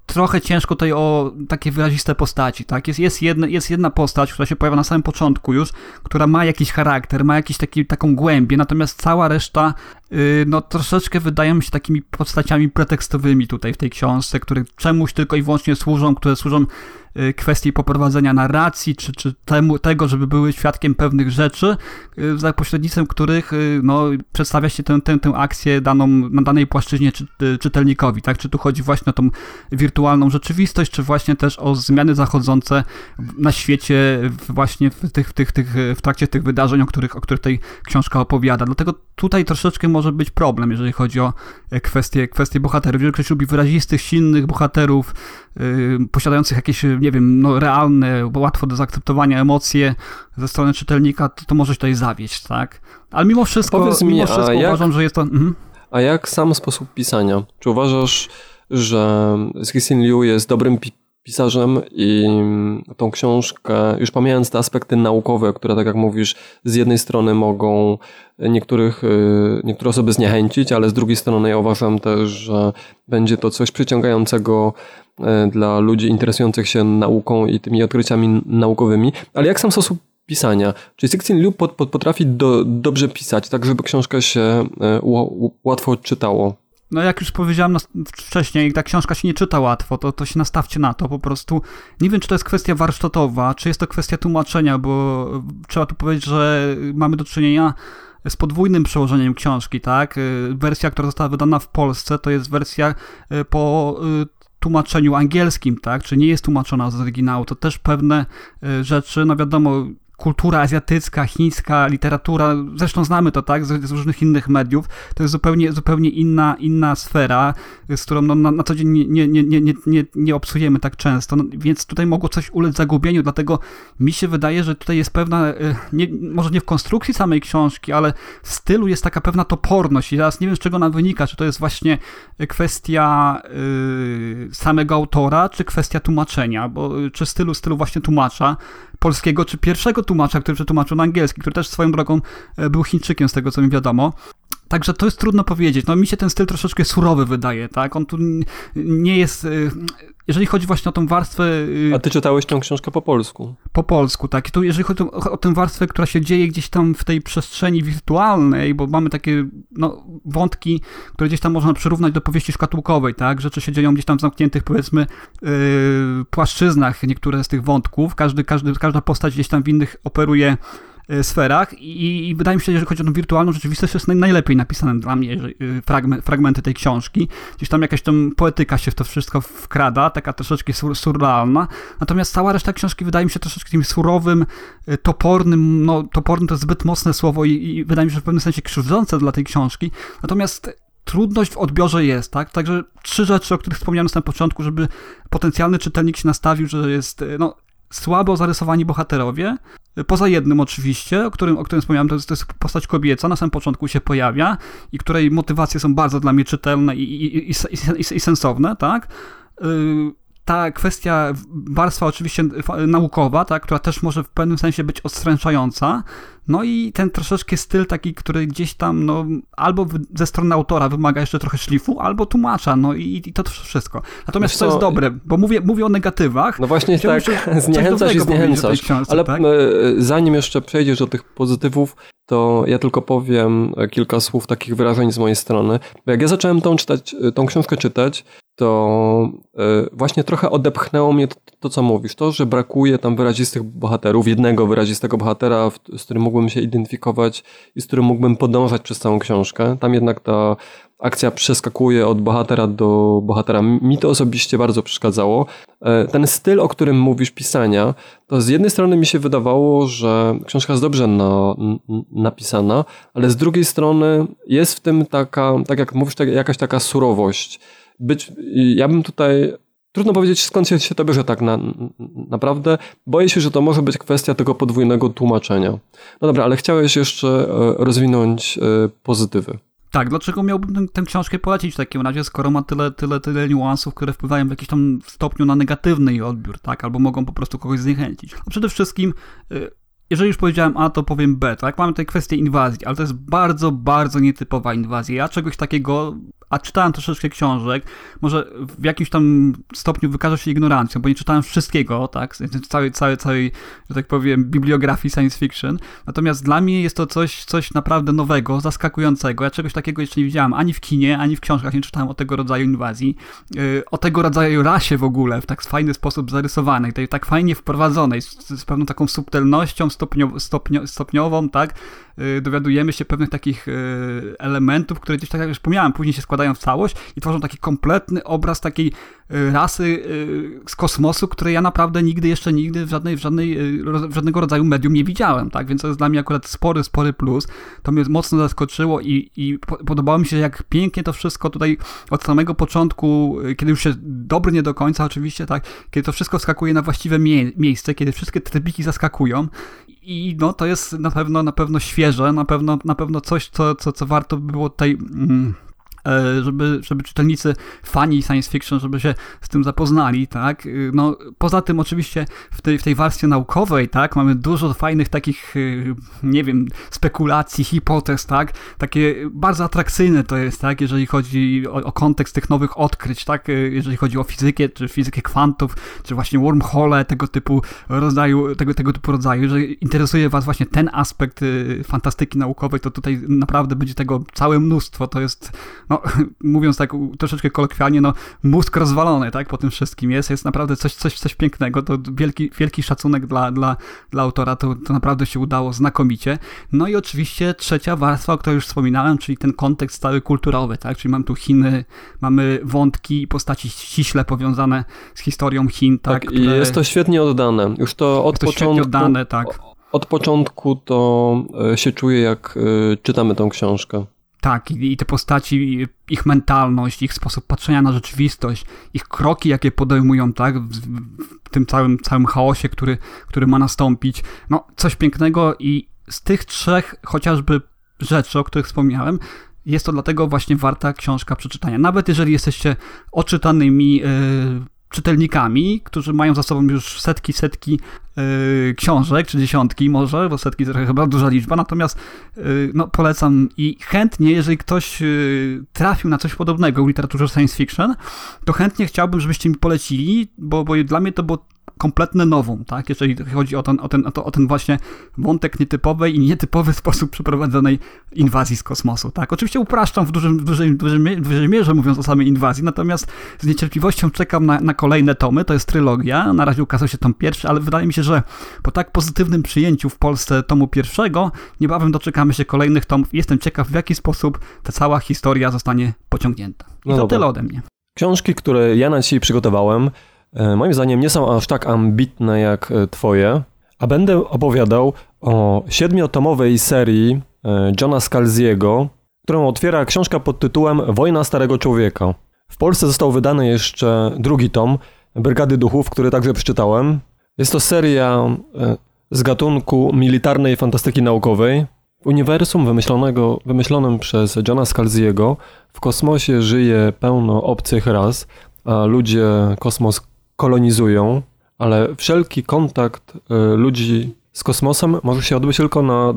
trochę ciężko tutaj o takie wyraziste postaci, tak? Jest, jest, jedna, jest jedna postać, która się pojawia na samym początku już, która ma jakiś charakter, ma jakiś taki, taką głębię, natomiast cała reszta y, no troszeczkę wydają mi się takimi postaciami pretekstowymi tutaj w tej książce, które czemuś tylko i wyłącznie służą, które służą kwestii poprowadzenia narracji, czy, czy temu, tego, żeby były świadkiem pewnych rzeczy, y, za pośrednictwem których y, no, przedstawia się tę, tę, tę akcję daną, na danej płaszczyźnie czy, czytelnikowi. Tak? Czy tu chodzi właśnie o tą wirtualną rzeczywistość, czy właśnie też o zmiany zachodzące na świecie właśnie w, tych, w, tych, tych, w trakcie tych wydarzeń, o których, o których tej książka opowiada. Dlatego tutaj troszeczkę może być problem, jeżeli chodzi o e, kwestie, kwestie bohaterów. Jeżeli ktoś lubi wyrazistych, silnych bohaterów, yy, posiadających jakieś nie wiem, no, realne, łatwo do zaakceptowania emocje ze strony czytelnika, to, to może się tutaj zawieść, tak? Ale mimo wszystko, Powiedz mi, mimo wszystko jak, uważam, że jest to... Mhm. A jak sam sposób pisania? Czy uważasz, że Cixin Liu jest dobrym pi pisarzem i tą książkę, już pomijając te aspekty naukowe, które, tak jak mówisz, z jednej strony mogą niektórych, y, niektóre osoby zniechęcić, ale z drugiej strony ja uważam też, że będzie to coś przyciągającego y, dla ludzi interesujących się nauką i tymi odkryciami naukowymi. Ale jak sam sposób pisania? Czy Sixteen Liu potrafi do, dobrze pisać, tak żeby książka się y, łatwo czytało? No jak już powiedziałem wcześniej, ta książka się nie czyta łatwo, to, to się nastawcie na to po prostu. Nie wiem, czy to jest kwestia warsztatowa, czy jest to kwestia tłumaczenia, bo trzeba tu powiedzieć, że mamy do czynienia z podwójnym przełożeniem książki, tak? Wersja, która została wydana w Polsce, to jest wersja e, po e, tłumaczeniu angielskim, tak? Czy nie jest tłumaczona z oryginału, to też pewne e, rzeczy, no wiadomo, kultura azjatycka, chińska, literatura, zresztą znamy to, tak, z, z różnych innych mediów, to jest zupełnie, zupełnie inna, inna sfera, z którą no, na, na co dzień nie, nie, nie, nie, nie, nie obsujemy tak często, no, więc tutaj mogło coś ulec zagubieniu, dlatego mi się wydaje, że tutaj jest pewna, e, nie, może nie w konstrukcji samej książki, ale w stylu jest taka pewna toporność i teraz nie wiem, z czego ona wynika, czy to jest właśnie kwestia yy, samego autora, czy kwestia tłumaczenia, bo, czy stylu, stylu właśnie tłumacza, polskiego, czy pierwszego tłumacza, który przetłumaczył na angielski, który też swoją drogą e, był Chińczykiem, z tego co mi wiadomo. Także to jest trudno powiedzieć. No mi się ten styl troszeczkę surowy wydaje, tak? On tu nie jest... Y, jeżeli chodzi właśnie o tą warstwę... Y, A ty czytałeś tę książkę po polsku? Po polsku, tak. I tu jeżeli chodzi o, o tę warstwę, która się dzieje gdzieś tam w tej przestrzeni wirtualnej, bo mamy takie no, wątki, które gdzieś tam można przyrównać do powieści szkatułkowej, tak? Rzeczy się dzieją gdzieś tam w zamkniętych, powiedzmy, yy, płaszczyznach niektóre z tych wątków. Każdy, każdy, każda postać gdzieś tam w innych operuje sferach i, i, wydaje mi się, że chodzi o tą wirtualną rzeczywistość, to jest najlepiej napisane dla mnie e, fragment, fragmenty tej książki. Gdzieś tam jakaś tam poetyka się w to wszystko wkrada, taka troszeczkę sur, surrealna. Natomiast cała reszta książki wydaje mi się troszeczkę tym surowym, e, topornym, no toporny to jest zbyt mocne słowo i, i wydaje mi się, że w pewnym sensie krzywdzące dla tej książki. Natomiast trudność w odbiorze jest, tak? Także trzy rzeczy, o których wspomniałem na początku, żeby potencjalny czytelnik się nastawił, że jest, no, słabo zarysowani bohaterowie, poza jednym oczywiście, o którym, o którym wspomniałem, to jest, to jest postać kobieca, na samym początku się pojawia i której motywacje są bardzo dla mnie czytelne i, i, i, i, sensowne, tak? Ta kwestia warstwa oczywiście naukowa, tak, która też może w pewnym sensie być odstręczająca, no i ten troszeczkę styl taki, który gdzieś tam, no, albo ze strony autora wymaga jeszcze trochę szlifu, albo tłumacza, no i, i to wszystko. Natomiast to jest dobre, bo mówię, mówię o negatywach. No właśnie tak, zniechęcasz i zniechęcasz. Książce, ale tak? zanim jeszcze przejdziesz do tych pozytywów, to ja tylko powiem kilka słów takich wyrażeń z mojej strony. Bo jak ja zacząłem tą, czytać, tą książkę czytać, to e, właśnie trochę odepchnęło mnie to, co mówisz. To, że brakuje tam wyrazistych bohaterów, jednego wyrazistego bohatera, z którym mógłbym się identyfikować i z którym mógłbym podążać przez całą książkę. Tam jednak ta akcja przeskakuje od bohatera do bohatera. Mi to osobiście bardzo przeszkadzało. E, ten styl, o którym mówisz, pisania, to z jednej strony mi się wydawało, że książka jest dobrze na, napisana, ale z drugiej strony jest w tym taka, tak jak mówisz, jakaś taka surowość być, ja bym tutaj, trudno powiedzieć skąd się to bierze tak na, naprawdę. Boję się, że to może być kwestia tego podwójnego tłumaczenia. No dobra, ale chciałeś jeszcze e, rozwinąć e, pozytywy. Tak, dlaczego miałbym tę książkę polecić w takim razie, skoro ma tyle, tyle, tyle niuansów, które wpływają w jakimś tam stopniu na negatywny jej odbiór, tak? Albo mogą po prostu kogoś zniechęcić. A przede wszystkim e, jeżeli już powiedziałem A, to powiem B, tak? Mamy tutaj kwestię inwazji, ale to jest bardzo, bardzo nietypowa inwazja. Ja czegoś takiego a czytałem troszeczkę książek, może w jakimś tam stopniu wykażę się ignorancją, bo nie czytałem wszystkiego, tak, całej, całej, całej, że tak powiem, bibliografii science fiction, natomiast dla mnie jest to coś, coś naprawdę nowego, zaskakującego, ja czegoś takiego jeszcze nie widziałem, ani w kinie, ani w książkach. Nie czytałem o tego rodzaju inwazji, yy, o tego rodzaju rasie w ogóle, w tak fajny sposób zarysowanej, tej tak fajnie wprowadzonej, z, z pewną taką subtelnością stopnio, stopnio, stopniową, tak, dowiadujemy się pewnych takich yy, elementów, które gdzieś tak jak już wspomniałem, później się składają w całość i tworzą taki kompletny obraz takiej y, rasy y, z kosmosu, której ja naprawdę nigdy, jeszcze nigdy w, żadnej, w, żadnej, y, w żadnego rodzaju medium nie widziałem, tak? Więc to jest dla mnie akurat spory, spory plus. To mnie mocno zaskoczyło i, i podobało mi się, jak pięknie to wszystko tutaj od samego początku, kiedy już się dobry nie do końca oczywiście, tak? Kiedy to wszystko skakuje na właściwe mie miejsce, kiedy wszystkie trybiki zaskakują i no to jest na pewno, na pewno świeże, na pewno, na pewno coś, co, co, co warto było tutaj mm, żeby, żeby czytelnicy, fani science fiction, żeby się z tym zapoznali, tak? Y, no, poza tym oczywiście w tej, w tej warstwie naukowej, tak, mamy dużo fajnych takich, y, nie wiem, spekulacji, hipotez, tak? Takie bardzo atrakcyjne to jest, tak? Jeżeli chodzi o, o kontekst tych nowych odkryć, tak? Jeżeli chodzi o fizykę, czy fizykę kwantów, czy właśnie wormhole, tego typu rodzaju, tego, tego typu rodzaju, jeżeli interesuje was właśnie ten aspekt fantastyki naukowej, to tutaj naprawdę będzie tego całe mnóstwo, to jest no, mówiąc tak troszeczkę kolokwialnie, no, mózg rozwalony, tak, po tym wszystkim jest, jest naprawdę coś, coś, coś pięknego, to wielki, wielki szacunek dla, dla, dla autora, to, to naprawdę się udało znakomicie. No i oczywiście trzecia warstwa, o której już wspominałem, czyli ten kontekst cały kulturowy, tak, czyli mam tu Chiny, mamy wątki i postaci ściśle powiązane z historią Chin, tak. tak które... jest to świetnie oddane, już to od to początku... oddane, tak. Od początku to e, się czuję, jak e, czytamy tą książkę. Tak, i, te postaci, ich mentalność, ich sposób patrzenia na rzeczywistość, ich kroki, jakie podejmują, tak, w, w tym całym, całym chaosie, który, który ma nastąpić. No, coś pięknego i z tych trzech chociażby rzeczy, o których wspomniałem, jest to dlatego właśnie warta książka przeczytania. Nawet jeżeli jesteście oczytanymi yy, czytelnikami, którzy mają za sobą już setki, setki yy, książek, czy dziesiątki może, bo setki to chyba duża liczba, natomiast yy, no, polecam i chętnie, jeżeli ktoś yy, trafił na coś podobnego w literaturze science fiction, to chętnie chciałbym, żebyście mi polecili, bo, bo dla mnie to było kompletne nowum, tak? Jeżeli chodzi o ten, o ten, o ten właśnie wątek nietypowej i nietypowy sposób przeprowadzonej inwazji z kosmosu, tak? Oczywiście upraszczam w, dużym, w, dużej, w, dużej, mierze mówiąc o samej inwazji, natomiast z niecierpliwością czekam na, na kolejne tomy, to jest trylogia, na razie ukazał się tom pierwszy, ale wydaje mi się, że po tak pozytywnym przyjęciu w Polsce tomu pierwszego, niebawem doczekamy się kolejnych tomów i jestem ciekaw, w jaki sposób ta cała historia zostanie pociągnięta. I no to dobra. tyle ode mnie. Książki, które ja na dzisiaj przygotowałem, moim zdaniem nie są aż tak ambitne jak e, twoje, a będę opowiadał o siedmiotomowej serii e, Johna Scalziego, którą otwiera książka pod tytułem Wojna Starego Człowieka. W Polsce został wydany jeszcze drugi tom Brygady Duchów, który także przeczytałem. Jest to seria z gatunku militarnej fantastyki naukowej. W uniwersum wymyślonego, wymyślonym przez Johna Scalziego w kosmosie żyje pełno obcych ras, a ludzie kosmos kolonizują, ale wszelki kontakt y, ludzi z kosmosem może się odbyć tylko na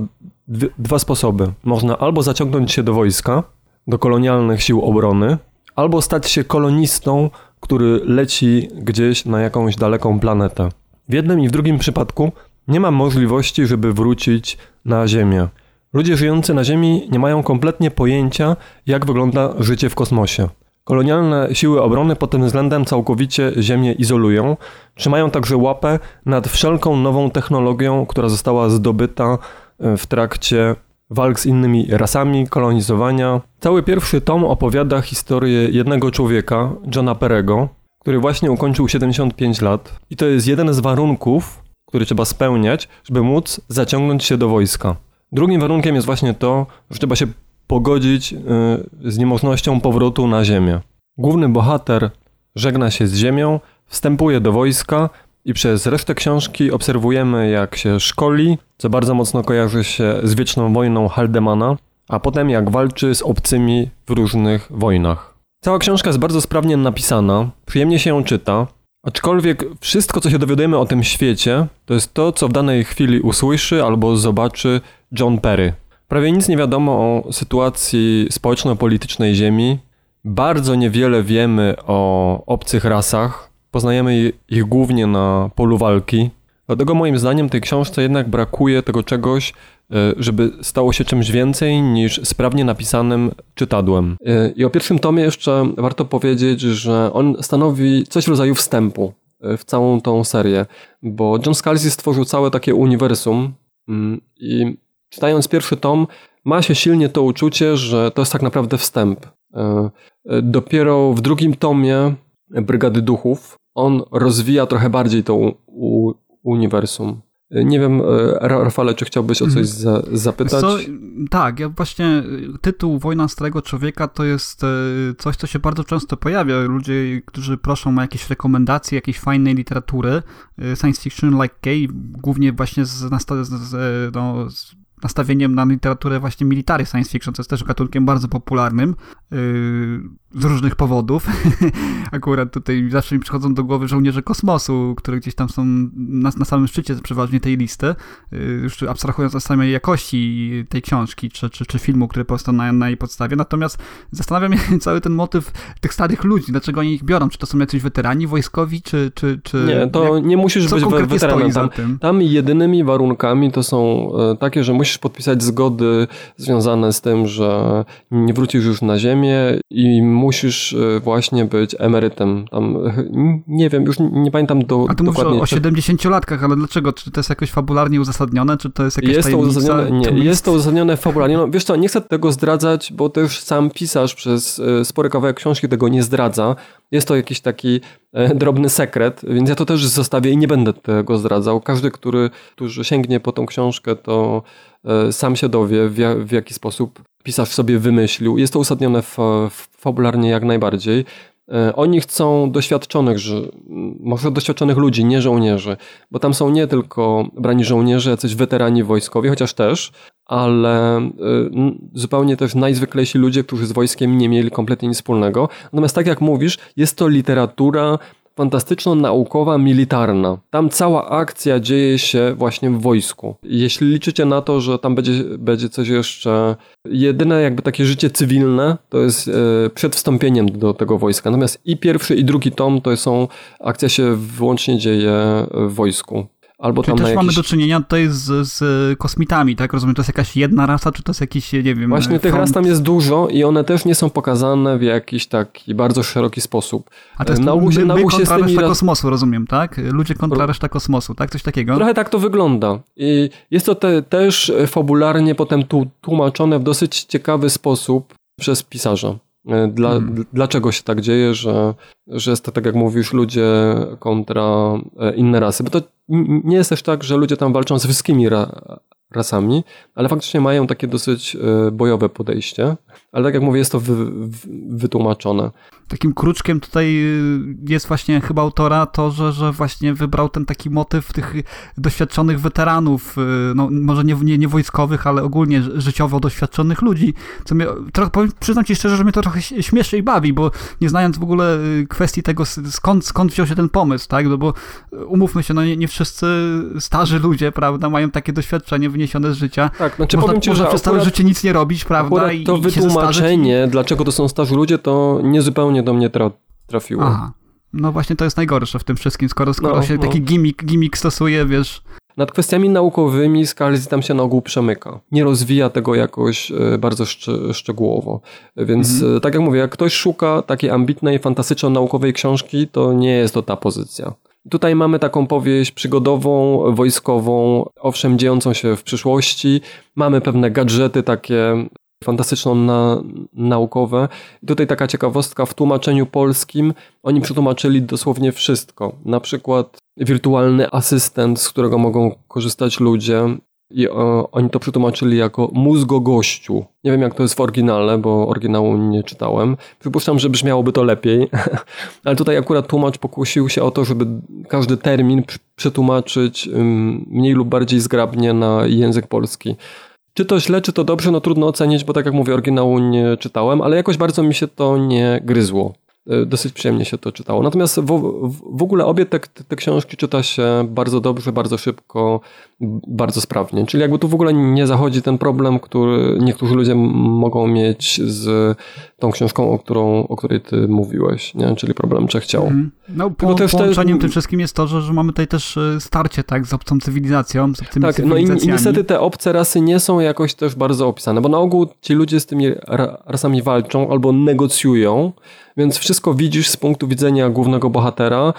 dwa sposoby. Można albo zaciągnąć się do wojska, do kolonialnych sił obrony, albo stać się kolonistą, który leci gdzieś na jakąś daleką planetę. W jednym i w drugim przypadku nie ma możliwości, żeby wrócić na Ziemię. Ludzie żyjący na Ziemi nie mają kompletnie pojęcia, jak wygląda życie w kosmosie. Kolonialne siły obrony pod tym względem całkowicie Ziemię izolują. Trzymają także łapę nad wszelką nową technologią, która została zdobyta e, w trakcie walk z innymi rasami, kolonizowania. Cały pierwszy tom opowiada historię jednego człowieka, Johna Perego, który właśnie ukończył 75 lat. I to jest jeden z warunków, który trzeba spełniać, żeby móc zaciągnąć się do wojska. Drugim warunkiem jest właśnie to, że trzeba się pogodzić y, z niemożnością powrotu na ziemię. Główny bohater żegna się z ziemią, wstępuje do wojska i przez resztę książki obserwujemy jak się szkoli, co bardzo mocno kojarzy się z wieczną wojną Haldemana, a potem jak walczy z obcymi w różnych wojnach. Cała książka jest bardzo sprawnie napisana, przyjemnie się ją czyta, Aczkolwiek wszystko, co się dowiadujemy o tym świecie, to jest to, co w danej chwili usłyszy albo zobaczy John Perry. Prawie nic nie wiadomo o sytuacji społeczno-politycznej Ziemi. Bardzo niewiele wiemy o obcych rasach. Poznajemy ich głównie na polu walki. Dlatego moim zdaniem tej książce jednak brakuje tego czegoś, e, żeby stało się czymś więcej niż sprawnie napisanym czytadłem. E, I o pierwszym tomie jeszcze warto powiedzieć, że on stanowi coś w rodzaju wstępu e, w całą tą serię, bo John Scalzi stworzył całe takie uniwersum mm, i czytając pierwszy tom ma się silnie to uczucie, że to jest tak naprawdę wstęp. Dopiero w drugim tomie Brygady Duchów on rozwija trochę bardziej to uniwersum. Nie wiem, e, Rafale, czy chciałbyś o coś za, zapytać? Co, tak, ja właśnie tytuł Wojna Starego Człowieka to jest e, coś, co się bardzo często pojawia. Ludzie, którzy proszą o jakieś rekomendacje, jakiejś fajnej literatury, e, science fiction like gay, głównie właśnie z, z, z, no, z nastawieniem na literaturę właśnie military science fiction, co jest też gatunkiem bardzo popularnym yy, z różnych powodów. Akurat tutaj zawsze mi przychodzą do głowy żołnierze kosmosu, które gdzieś tam są na, na samym szczycie przeważnie tej listy, yy, już abstrahując od samej jakości tej książki czy, czy, czy filmu, który powstał na, na jej podstawie. Natomiast zastanawiam się cały ten motyw tych starych ludzi, dlaczego oni ich biorą? Czy to są jacyś weterani wojskowi, czy... czy, czy nie, to jak, nie musisz być weteranem. Tam, tam jedynymi warunkami to są e, takie, że musisz musisz podpisać zgody związane z tym, że nie wrócisz już na ziemię i musisz e, właśnie być emerytem. Tam, nie wiem, już nie pamiętam do, A ty mówisz o, o 70-latkach, ale dlaczego? Czy to jest jakoś fabularnie uzasadnione, czy to jest jakieś jest to uzasadnione, Nie, jest to uzasadnione fabularnie. No, wiesz co, nie chcę tego zdradzać, bo też sam pisarz przez e, spory kawałek książki tego nie zdradza. Jest to jakiś taki e, drobny sekret, więc ja to też zostawię i nie będę tego zdradzał. Każdy, który, który sięgnie po tą książkę, to sam się dowie, w, w jaki sposób pisarz sobie wymyślił. Jest to uzasadnione fabularnie jak najbardziej. E, oni chcą doświadczonych, że, może doświadczonych ludzi, nie żołnierzy, bo tam są nie tylko brani żołnierze, jacyś weterani wojskowi, chociaż też, ale y, zupełnie też najzwyklejsi ludzie, którzy z wojskiem nie mieli kompletnie nic wspólnego. Natomiast tak jak mówisz, jest to literatura fantastyczno-naukowa, militarna. Tam cała akcja dzieje się właśnie w wojsku. Jeśli liczycie na to, że tam będzie, będzie coś jeszcze, jedyne jakby takie życie cywilne, to jest e, przed wstąpieniem do tego wojska. Natomiast i pierwszy, i drugi tom to są, akcja się wyłącznie dzieje w wojsku. Albo Czyli tam też mamy do czynienia tutaj z, z kosmitami, tak? Rozumiem, to jest jakaś jedna rasa, czy to jest jakiś, nie wiem... Właśnie tych ras tam jest dużo i one też nie są pokazane w jakiś taki bardzo szeroki sposób. A to jest na my, my kontra reszta kosmosu, rozumiem, tak? Ludzie kontra reszta kosmosu, tak? Coś takiego? Trochę tak to wygląda. I jest to te, też fabularnie potem tu, tłumaczone w dosyć ciekawy sposób przez pisarza. E, dla, hmm. Dlaczego się tak dzieje, że, że jest to, tak jak mówisz, ludzie kontra e, inne rasy? Bo to nie jest też tak, że ludzie tam walczą ze wszystkimi ra rasami, ale faktycznie mają takie dosyć e, bojowe podejście. Ale tak jak mówię, jest to wy, wy, wytłumaczone. Takim kruczkiem tutaj y, jest właśnie chyba autora to, że, że właśnie wybrał ten taki motyw tych doświadczonych weteranów, y, no może nie, nie, nie wojskowych, ale ogólnie życiowo doświadczonych ludzi, co mnie, trochę, przyznam ci szczerze, że mnie to trochę śmieszy i bawi, bo nie znając w ogóle y, kwestii tego, skąd, skąd wziął się ten pomysł, tak, no bo umówmy się, no nie, nie wszyscy starzy ludzie, prawda, mają takie doświadczenie wyniesione z życia. Tak, znaczy można, powiem ci, można że przez całe życie nic nie robić, prawda, i, to i wytłumaczenie, dlaczego to są starzy ludzie, to niezupełnie do mnie tra trafiło. Aha. No właśnie to jest najgorsze w tym wszystkim, skoro, skoro no, się no. taki gimmick, gimmick stosuje, wiesz... Nad kwestiami naukowymi Scalzi tam się na ogół przemyka. Nie rozwija tego jakoś e, bardzo szcz szczegółowo. Więc mhm. E, tak jak mówię, jak ktoś szuka takiej ambitnej, fantastyczno-naukowej książki, to nie jest to ta pozycja. Tutaj mamy taką powieść przygodową, wojskową, owszem, dziejącą się w przyszłości. Mamy pewne gadżety takie fantastyczną na, naukowe. I tutaj taka ciekawostka, w tłumaczeniu polskim oni przetłumaczyli dosłownie wszystko. Na przykład wirtualny asystent, z którego mogą korzystać ludzie. I o, oni to przetłumaczyli jako mózgogościu. Nie wiem, jak to jest w oryginale, bo oryginału nie czytałem. Przypuszczam, że brzmiałoby to lepiej. Ale tutaj akurat tłumacz pokusił się o to, żeby każdy termin przetłumaczyć mniej lub bardziej zgrabnie na język polski. Czy to źle, czy to dobrze, no trudno ocenić, bo tak jak mówię, oryginału nie czytałem, ale jakoś bardzo mi się to nie gryzło. e, dosyć przyjemnie się to czytało. Natomiast w, w, w ogóle obie te, te książki czyta się bardzo dobrze, bardzo szybko, bardzo sprawnie. Czyli jakby tu w ogóle nie zachodzi ten problem, który niektórzy ludzie mogą mieć z tą książką, o, którą, o której ty mówiłeś, nie? czyli problem trzech ciał. Mhm. No po, też połączeniem te... tym wszystkim jest to, że, że mamy tutaj też e, starcie tak, z obcą cywilizacją, z obcymi tak, no i, i niestety te obce rasy nie są jakoś też bardzo opisane, bo na ogół ci ludzie z tymi rasami walczą albo negocjują, więc wszystko widzisz z punktu widzenia głównego bohatera,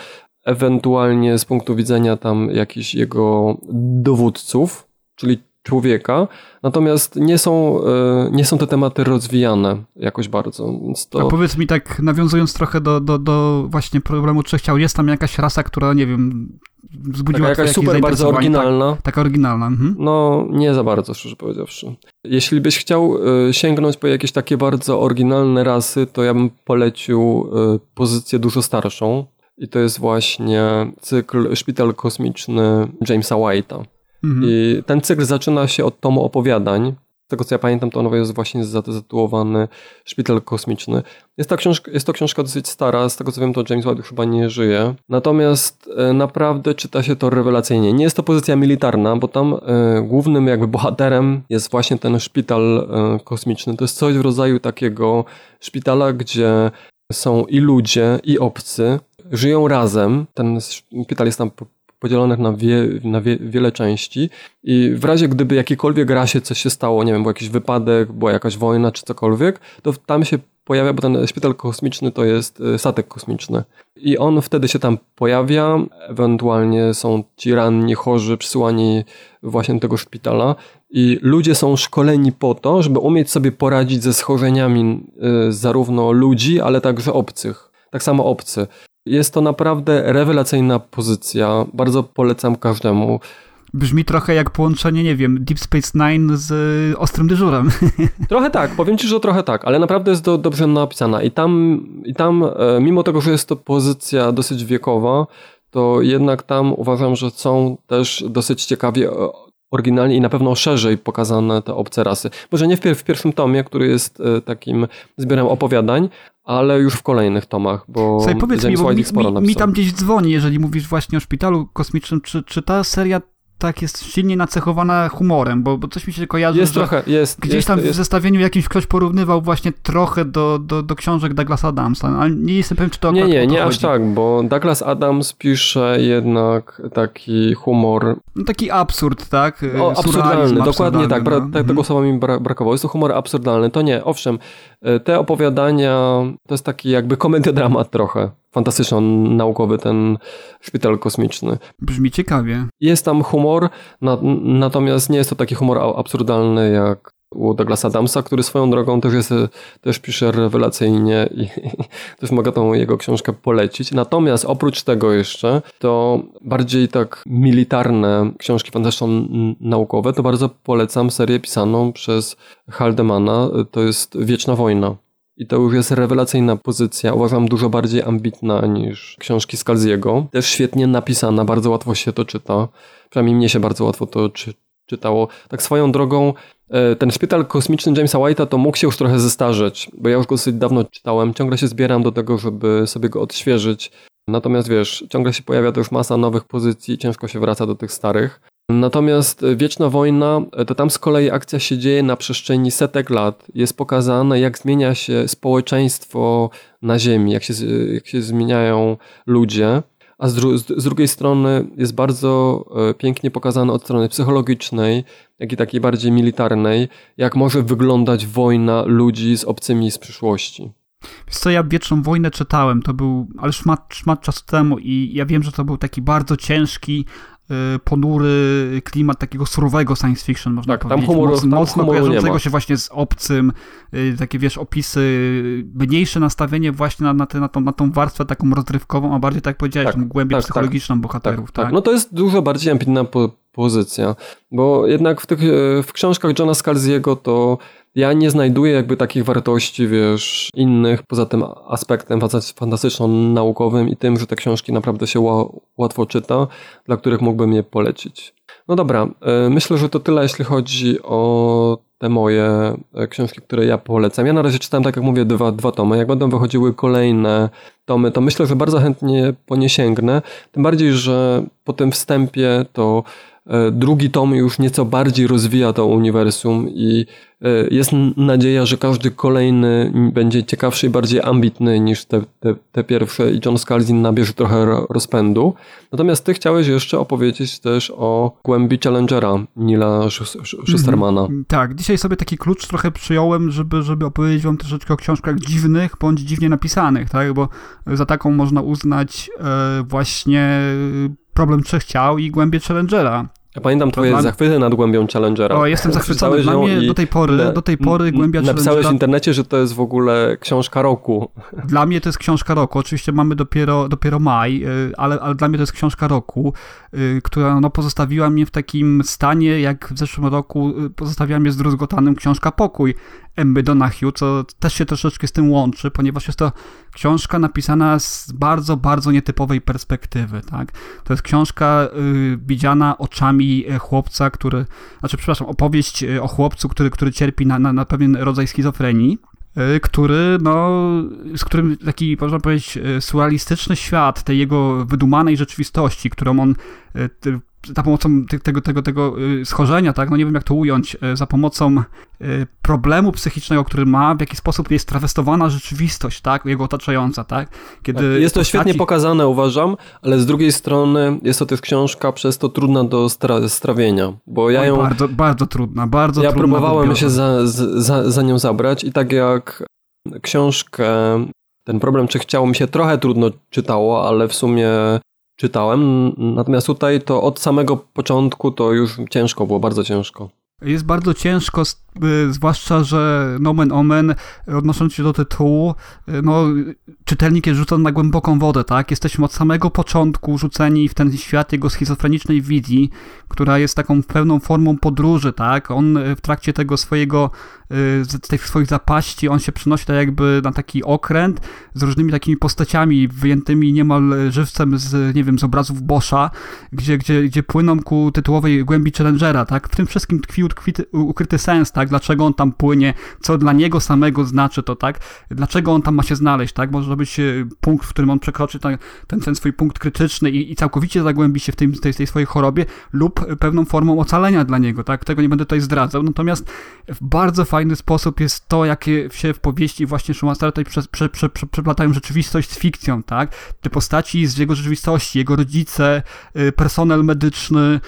ewentualnie z punktu widzenia tam jakichś jego dowódców, czyli człowieka, natomiast nie są, e, nie są te tematy rozwijane jakoś bardzo. To... A powiedz mi tak, nawiązując trochę do, do, do właśnie problemu trzech ciał, jest tam jakaś rasa, która, nie wiem, wzbudziła Taka jakaś super bardzo oryginalna. Tak, taka oryginalna. Mhm. No, nie za bardzo, szczerze powiedziawszy. Jeśli byś chciał e, sięgnąć po jakieś takie bardzo oryginalne rasy, to ja bym polecił e, pozycję dużo starszą. I to jest właśnie cykl Szpital Kosmiczny Jamesa White'a. Mhm. I ten cykl zaczyna się od tomu opowiadań. Z tego co ja pamiętam, to ono jest właśnie zatytułowany Szpital Kosmiczny. Jest, ta książka, jest to książka dosyć stara, z tego co wiem, to James White chyba nie żyje. Natomiast e, naprawdę czyta się to rewelacyjnie. Nie jest to pozycja militarna, bo tam e, głównym jakby bohaterem jest właśnie ten szpital e, kosmiczny. To jest coś w rodzaju takiego szpitala, gdzie są i ludzie, i obcy, żyją razem. Ten szpital jest tam podzielonych na, wie, na wie, wiele części i w razie gdyby jakikolwiek rasie coś się stało, nie wiem, był jakiś wypadek, była jakaś wojna czy cokolwiek, to tam się pojawia, bo ten szpital kosmiczny to jest y, statek kosmiczny. I on wtedy się tam pojawia, ewentualnie są ci ranni, chorzy przysyłani właśnie do tego szpitala i ludzie są szkoleni po to, żeby umieć sobie poradzić ze schorzeniami y, zarówno ludzi, ale także obcych. Tak samo obcy. Jest to naprawdę rewelacyjna pozycja. Bardzo polecam każdemu. Brzmi trochę jak połączenie, nie wiem, Deep Space Nine z y, Ostrym Dyżurem. Trochę tak, powiem ci, że trochę tak, ale naprawdę jest do, dobrze napisana. I tam, I tam, e, mimo tego, że jest to pozycja dosyć wiekowa, to jednak tam uważam, że są też dosyć ciekawie e, oryginalnie i na pewno szerzej pokazane te obce rasy. Może nie w, w pierwszym tomie, który jest e, takim zbiorem opowiadań, ale już w kolejnych tomach, bo Słuchaj, powiedz mi, bo mi, mi, mi, tam gdzieś dzwoni, jeżeli mówisz właśnie o szpitalu kosmicznym, czy, czy ta seria tak jest silnie nacechowana humorem, bo, bo coś mi się kojarzy, jest trochę, jest, gdzieś jest, tam jest. w zestawieniu jakimś ktoś porównywał właśnie trochę do, do, do książek Douglasa Adamsa, ale nie jestem pewien, czy to Nie, nie, nie aż tak, bo Douglas Adams pisze jednak taki humor... No taki absurd, tak? O, absurdalny, dokładnie tak, no. tego mhm. słowa mi brakowało. Jest to humor absurdalny, to nie, owszem, e, te opowiadania to jest taki jakby komediodramat trochę fantastyczno-naukowy ten szpital kosmiczny. Brzmi ciekawie. Jest tam humor, na, natomiast nie jest to taki humor absurdalny jak u Douglasa Adamsa, który swoją drogą też, jest, też pisze rewelacyjnie i też mogę tą jego książkę polecić. Natomiast oprócz tego jeszcze, to bardziej tak militarne książki fantastyczno-naukowe, to bardzo polecam serię pisaną przez Haldemana, to jest Wieczna Wojna. I to już jest rewelacyjna pozycja, uważam dużo bardziej ambitna niż książki Skalziego. Też świetnie napisana, bardzo łatwo się to czyta. Przynajmniej mnie się bardzo łatwo to czy, czytało. Tak swoją drogą, e, ten szpital kosmiczny Jamesa White'a to mógł się już trochę zestarzeć, bo ja już go dosyć dawno czytałem. Ciągle się zbieram do tego, żeby sobie go odświeżyć. Natomiast wiesz, ciągle się pojawia też masa nowych pozycji, ciężko się wraca do tych starych. Natomiast Wieczna Wojna, to tam z kolei akcja się dzieje na przestrzeni setek lat. Jest pokazane, jak zmienia się społeczeństwo na Ziemi, jak się, jak się zmieniają ludzie. A z, dru z, drugiej strony jest bardzo e, pięknie pokazane od strony psychologicznej, jak i takiej bardziej militarnej, jak może wyglądać wojna ludzi z obcymi z przyszłości. Wiesz co, ja Wieczną Wojnę czytałem, to był, ale szmat, szmat czasu temu i ja wiem, że to był taki bardzo ciężki, ponury klimat takiego surowego science fiction, można tak, powiedzieć. Tam humor, Moc, tam mocno kojarzącego się właśnie z obcym, y, takie wiesz, opisy, mniejsze nastawienie właśnie na, na, te, na, tą, na tą warstwę taką rozrywkową, a bardziej tak powiedziałeś, tak, głębiej tak, psychologiczną tak, bohaterów. Tak, tak, No to jest dużo bardziej ambitna po, pozycja, bo jednak w tych w książkach Johna Scalziego to ja nie znajduję jakby takich wartości, wiesz, innych, poza tym aspektem fantastyczno-naukowym i tym, że te książki naprawdę się łatwo czyta, dla których mógłbym je polecić. No dobra, e, myślę, że to tyle, jeśli chodzi o te moje e, książki, które ja polecam. Ja na razie czytałem, tak jak mówię, dwa, dwa tomy. Jak będą wychodziły kolejne tomy, to myślę, że bardzo chętnie po nie sięgnę. Tym bardziej, że po tym wstępie to drugi tom już nieco bardziej rozwija to uniwersum i e, jest nadzieja, że każdy kolejny będzie ciekawszy i bardziej ambitny niż te, te, te pierwsze i John Scalzin nabierze trochę rozpędu. Natomiast ty chciałeś jeszcze opowiedzieć też o głębi Challengera Nila Schustermana. Mm, tak, dzisiaj sobie taki klucz trochę przyjąłem, żeby, żeby opowiedzieć wam troszeczkę o książkach dziwnych bądź dziwnie napisanych, tak? bo za taką można uznać e, właśnie problem trzech ciał i głębie Challengera. Ja pamiętam twoje dla... zachwyty nad głębią Challengera. O, jestem zachwycony. Dla mnie do tej pory, na, do tej pory głębia Challengera... Napisałeś w internecie, że to jest w ogóle książka roku. Dla mnie to jest książka roku. Oczywiście mamy dopiero, dopiero maj, y, ale, ale dla mnie to jest książka roku, y, która no, pozostawiła mnie w takim stanie, jak w zeszłym roku y, pozostawiła mnie zdruzgotanym książka Pokój. Emmy Donahue, co też się troszeczkę z tym łączy, ponieważ jest to książka napisana z bardzo, bardzo nietypowej perspektywy, tak? To jest książka y, widziana oczami e, chłopca, który, znaczy, przepraszam, opowieść e, o chłopcu, który, który cierpi na, na, na pewien rodzaj schizofrenii, y, który, no, z którym taki, można powiedzieć, e, surrealistyczny świat tej jego wydumanej rzeczywistości, którą on za pomocą tego, tego, tego y, schorzenia, tak, no nie wiem jak to ująć, y, za pomocą y, problemu psychicznego, który ma, w jaki sposób jest trawestowana rzeczywistość, tak, jego otaczająca, tak. Kiedy tak, jest to postaci... świetnie pokazane, uważam, ale z drugiej strony jest to też książka przez to trudna do stra strawienia, bo ja ją... Bardzo, bardzo trudna, bardzo ja trudna. Ja próbowałem się za, za, za nią zabrać i tak jak książkę ten problem, czy chciało mi się trochę trudno czytało, ale w sumie czytałem. Natomiast tutaj to od samego początku to już ciężko było, bardzo ciężko. Jest bardzo ciężko, y, zwłaszcza, że nomen omen, odnosząc się do tytułu, y, no, czytelnik jest rzucony na głęboką wodę, tak? Jesteśmy od samego początku rzuceni w ten świat jego schizofrenicznej wizji, która jest taką pełną formą podróży, tak? On y, w trakcie tego swojego, z tych swoich zapaści, on się przenosi tak jakby na taki okręt z różnymi takimi postaciami wyjętymi niemal żywcem z, nie wiem, z obrazów Boscha, gdzie, gdzie, gdzie płyną ku tytułowej głębi Challengera, tak? W tym wszystkim tkwi ukryty, ukryty sens, tak? Dlaczego on tam płynie, co dla niego samego znaczy to, tak? Dlaczego on tam ma się znaleźć, tak? Może być e, punkt, w którym on przekroczy ten, ten, ten swój punkt krytyczny i, i całkowicie zagłębi się w tej, tej, tej swojej chorobie lub pewną formą ocalenia dla niego, tak? Tego nie będę tutaj zdradzał. Natomiast w bardzo fajny sposób jest to, jakie się w powieści właśnie Schumastera tutaj prze, prze, prze, prze, przeplatają rzeczywistość z fikcją, tak? Te postaci z jego rzeczywistości, jego rodzice, y, personel medyczny,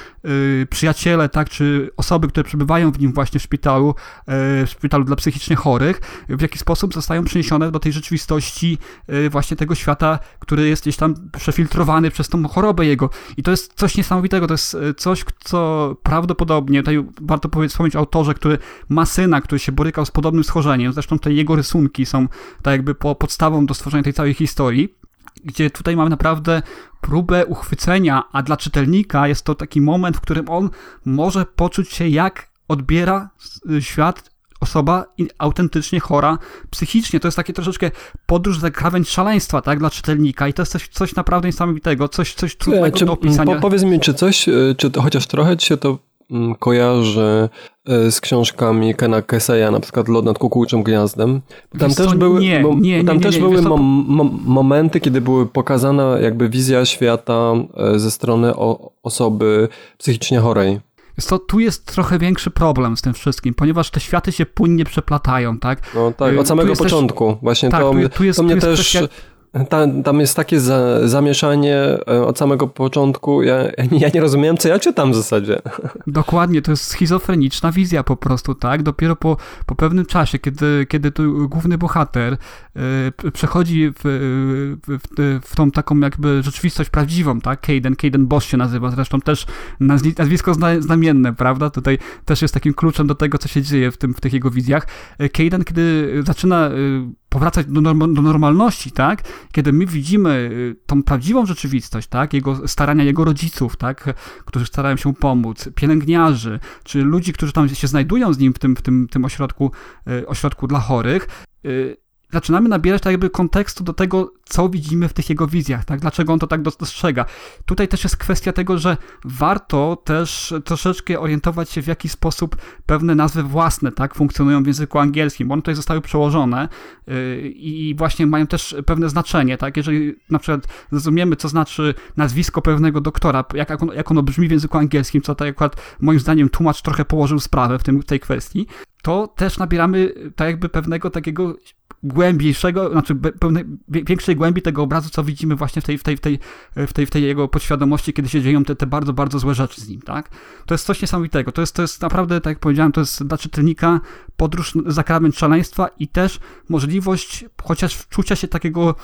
przyjaciele, tak? Czy osoby, które przebywają w nim właśnie w szpitalu, e, w szpitalu dla psychicznie chorych, w jaki sposób zostają przeniesione do tej rzeczywistości e, właśnie tego świata, który jest gdzieś tam przefiltrowany przez tą chorobę jego. I to jest coś niesamowitego, to jest e, coś, co prawdopodobnie, tutaj warto wspomnieć o autorze, który ma syna, który się borykał z podobnym schorzeniem, zresztą te jego rysunki są tak jakby po podstawą do stworzenia tej całej historii gdzie tutaj mamy naprawdę próbę uchwycenia, a dla czytelnika jest to taki moment, w którym on może poczuć się, jak odbiera y, świat osoba autentycznie chora psychicznie. To jest takie troszeczkę podróż za krawędź szaleństwa, tak, dla czytelnika i to jest coś, coś naprawdę niesamowitego, coś, coś trudnego czy, do opisania. Po, powiedz mi, czy coś, y, czy to chociaż trochę ci się to mm, kojarzy y, z książkami Kena Keseya, na przykład Lot nad kukułczym gniazdem. Tam też były, nie, nie, nie, tam nie, też były mom, mom, momenty, kiedy były pokazana jakby wizja świata ze strony o, osoby psychicznie chorej. To tu jest trochę większy problem z tym wszystkim, ponieważ te światy się płynnie przeplatają, tak? No tak, od samego początku. Też, Właśnie tak, to, tu, tu jest, to mnie tu jest też... Kwestia tam, tam jest takie za, zamieszanie e, od samego początku. Ja, ja nie rozumiem, co ja czytam w zasadzie. Dokładnie, to jest schizofreniczna wizja po prostu, tak? Dopiero po, po pewnym czasie, kiedy, kiedy tu główny bohater y, przechodzi w, w, w, w, tą taką jakby rzeczywistość prawdziwą, tak? Caden, Caden Boss się nazywa, zresztą też nazwisko zna, znamienne, prawda? Tutaj też jest takim kluczem do tego, co się dzieje w, tym, w tych jego wizjach. Caden, kiedy zaczyna y, powracać do, do, normalności, tak? Kiedy my widzimy y, tą prawdziwą rzeczywistość, tak? Jego starania jego rodziców, tak? Którzy starają się pomóc, pielęgniarzy, czy ludzi, którzy tam się znajdują z nim w tym, w tym, tym ośrodku, y, ośrodku dla chorych, y, zaczynamy nabierać tak jakby kontekstu do tego, co widzimy w tych jego wizjach, tak? Dlaczego on to tak dostrzega. Tutaj też jest kwestia tego, że warto też troszeczkę orientować się, w jaki sposób pewne nazwy własne, tak, funkcjonują w języku angielskim, bo one tutaj zostały przełożone yy, i właśnie mają też pewne znaczenie, tak? Jeżeli na przykład zrozumiemy, co znaczy nazwisko pewnego doktora, jak, jak, ono, brzmi w języku angielskim, co tak akurat moim zdaniem tłumacz trochę położył sprawę w, tym, w tej kwestii, to też nabieramy tak jakby pewnego takiego głębiejszego, znaczy większej głębi tego obrazu, co widzimy właśnie w tej, w tej, w tej, w tej, w tej jego podświadomości, kiedy się dzieją te, te bardzo, bardzo złe rzeczy z nim, tak? To jest coś niesamowitego. To jest, to jest naprawdę, tak jak powiedziałem, to jest dla czytelnika podróż za krawędź szaleństwa i też możliwość chociaż wczucia się takiego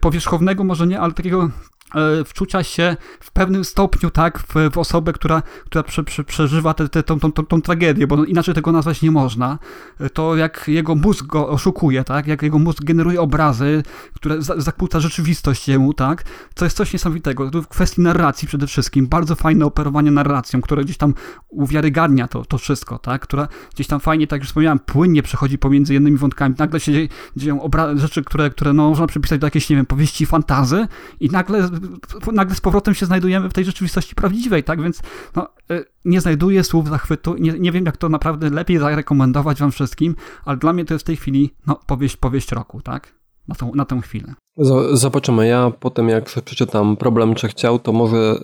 powierzchownego, może nie, ale takiego wczucia się w pewnym stopniu, tak, w, w osobę, która, która prze, prze, przeżywa tę tą, tą, tą, tragedię, bo inaczej tego nazwać nie można. E, to jak jego mózg go oszukuje, tak, jak jego mózg generuje obrazy, które za, zakłóca rzeczywistość jemu, tak, to jest coś niesamowitego. W kwestii narracji przede wszystkim, bardzo fajne operowanie narracją, które gdzieś tam uwiarygadnia to, to wszystko, tak, która gdzieś tam fajnie, tak jak wspomniałem, płynnie przechodzi pomiędzy jednymi wątkami. Nagle się dzieją rzeczy, które, które no, można przypisać do jakiejś, nie wiem, powieści fantazy i nagle nagle z powrotem się znajdujemy w tej rzeczywistości prawdziwej, tak? Więc no, y, nie znajduję słów zachwytu, nie, nie wiem jak to naprawdę lepiej zarekomendować wam wszystkim, ale dla mnie to jest w tej chwili no, powieść, powieść roku, tak? Na, tą, na tę chwilę. Zobaczymy. Ja potem jak przeczytam Problem Trzech Ciał, to może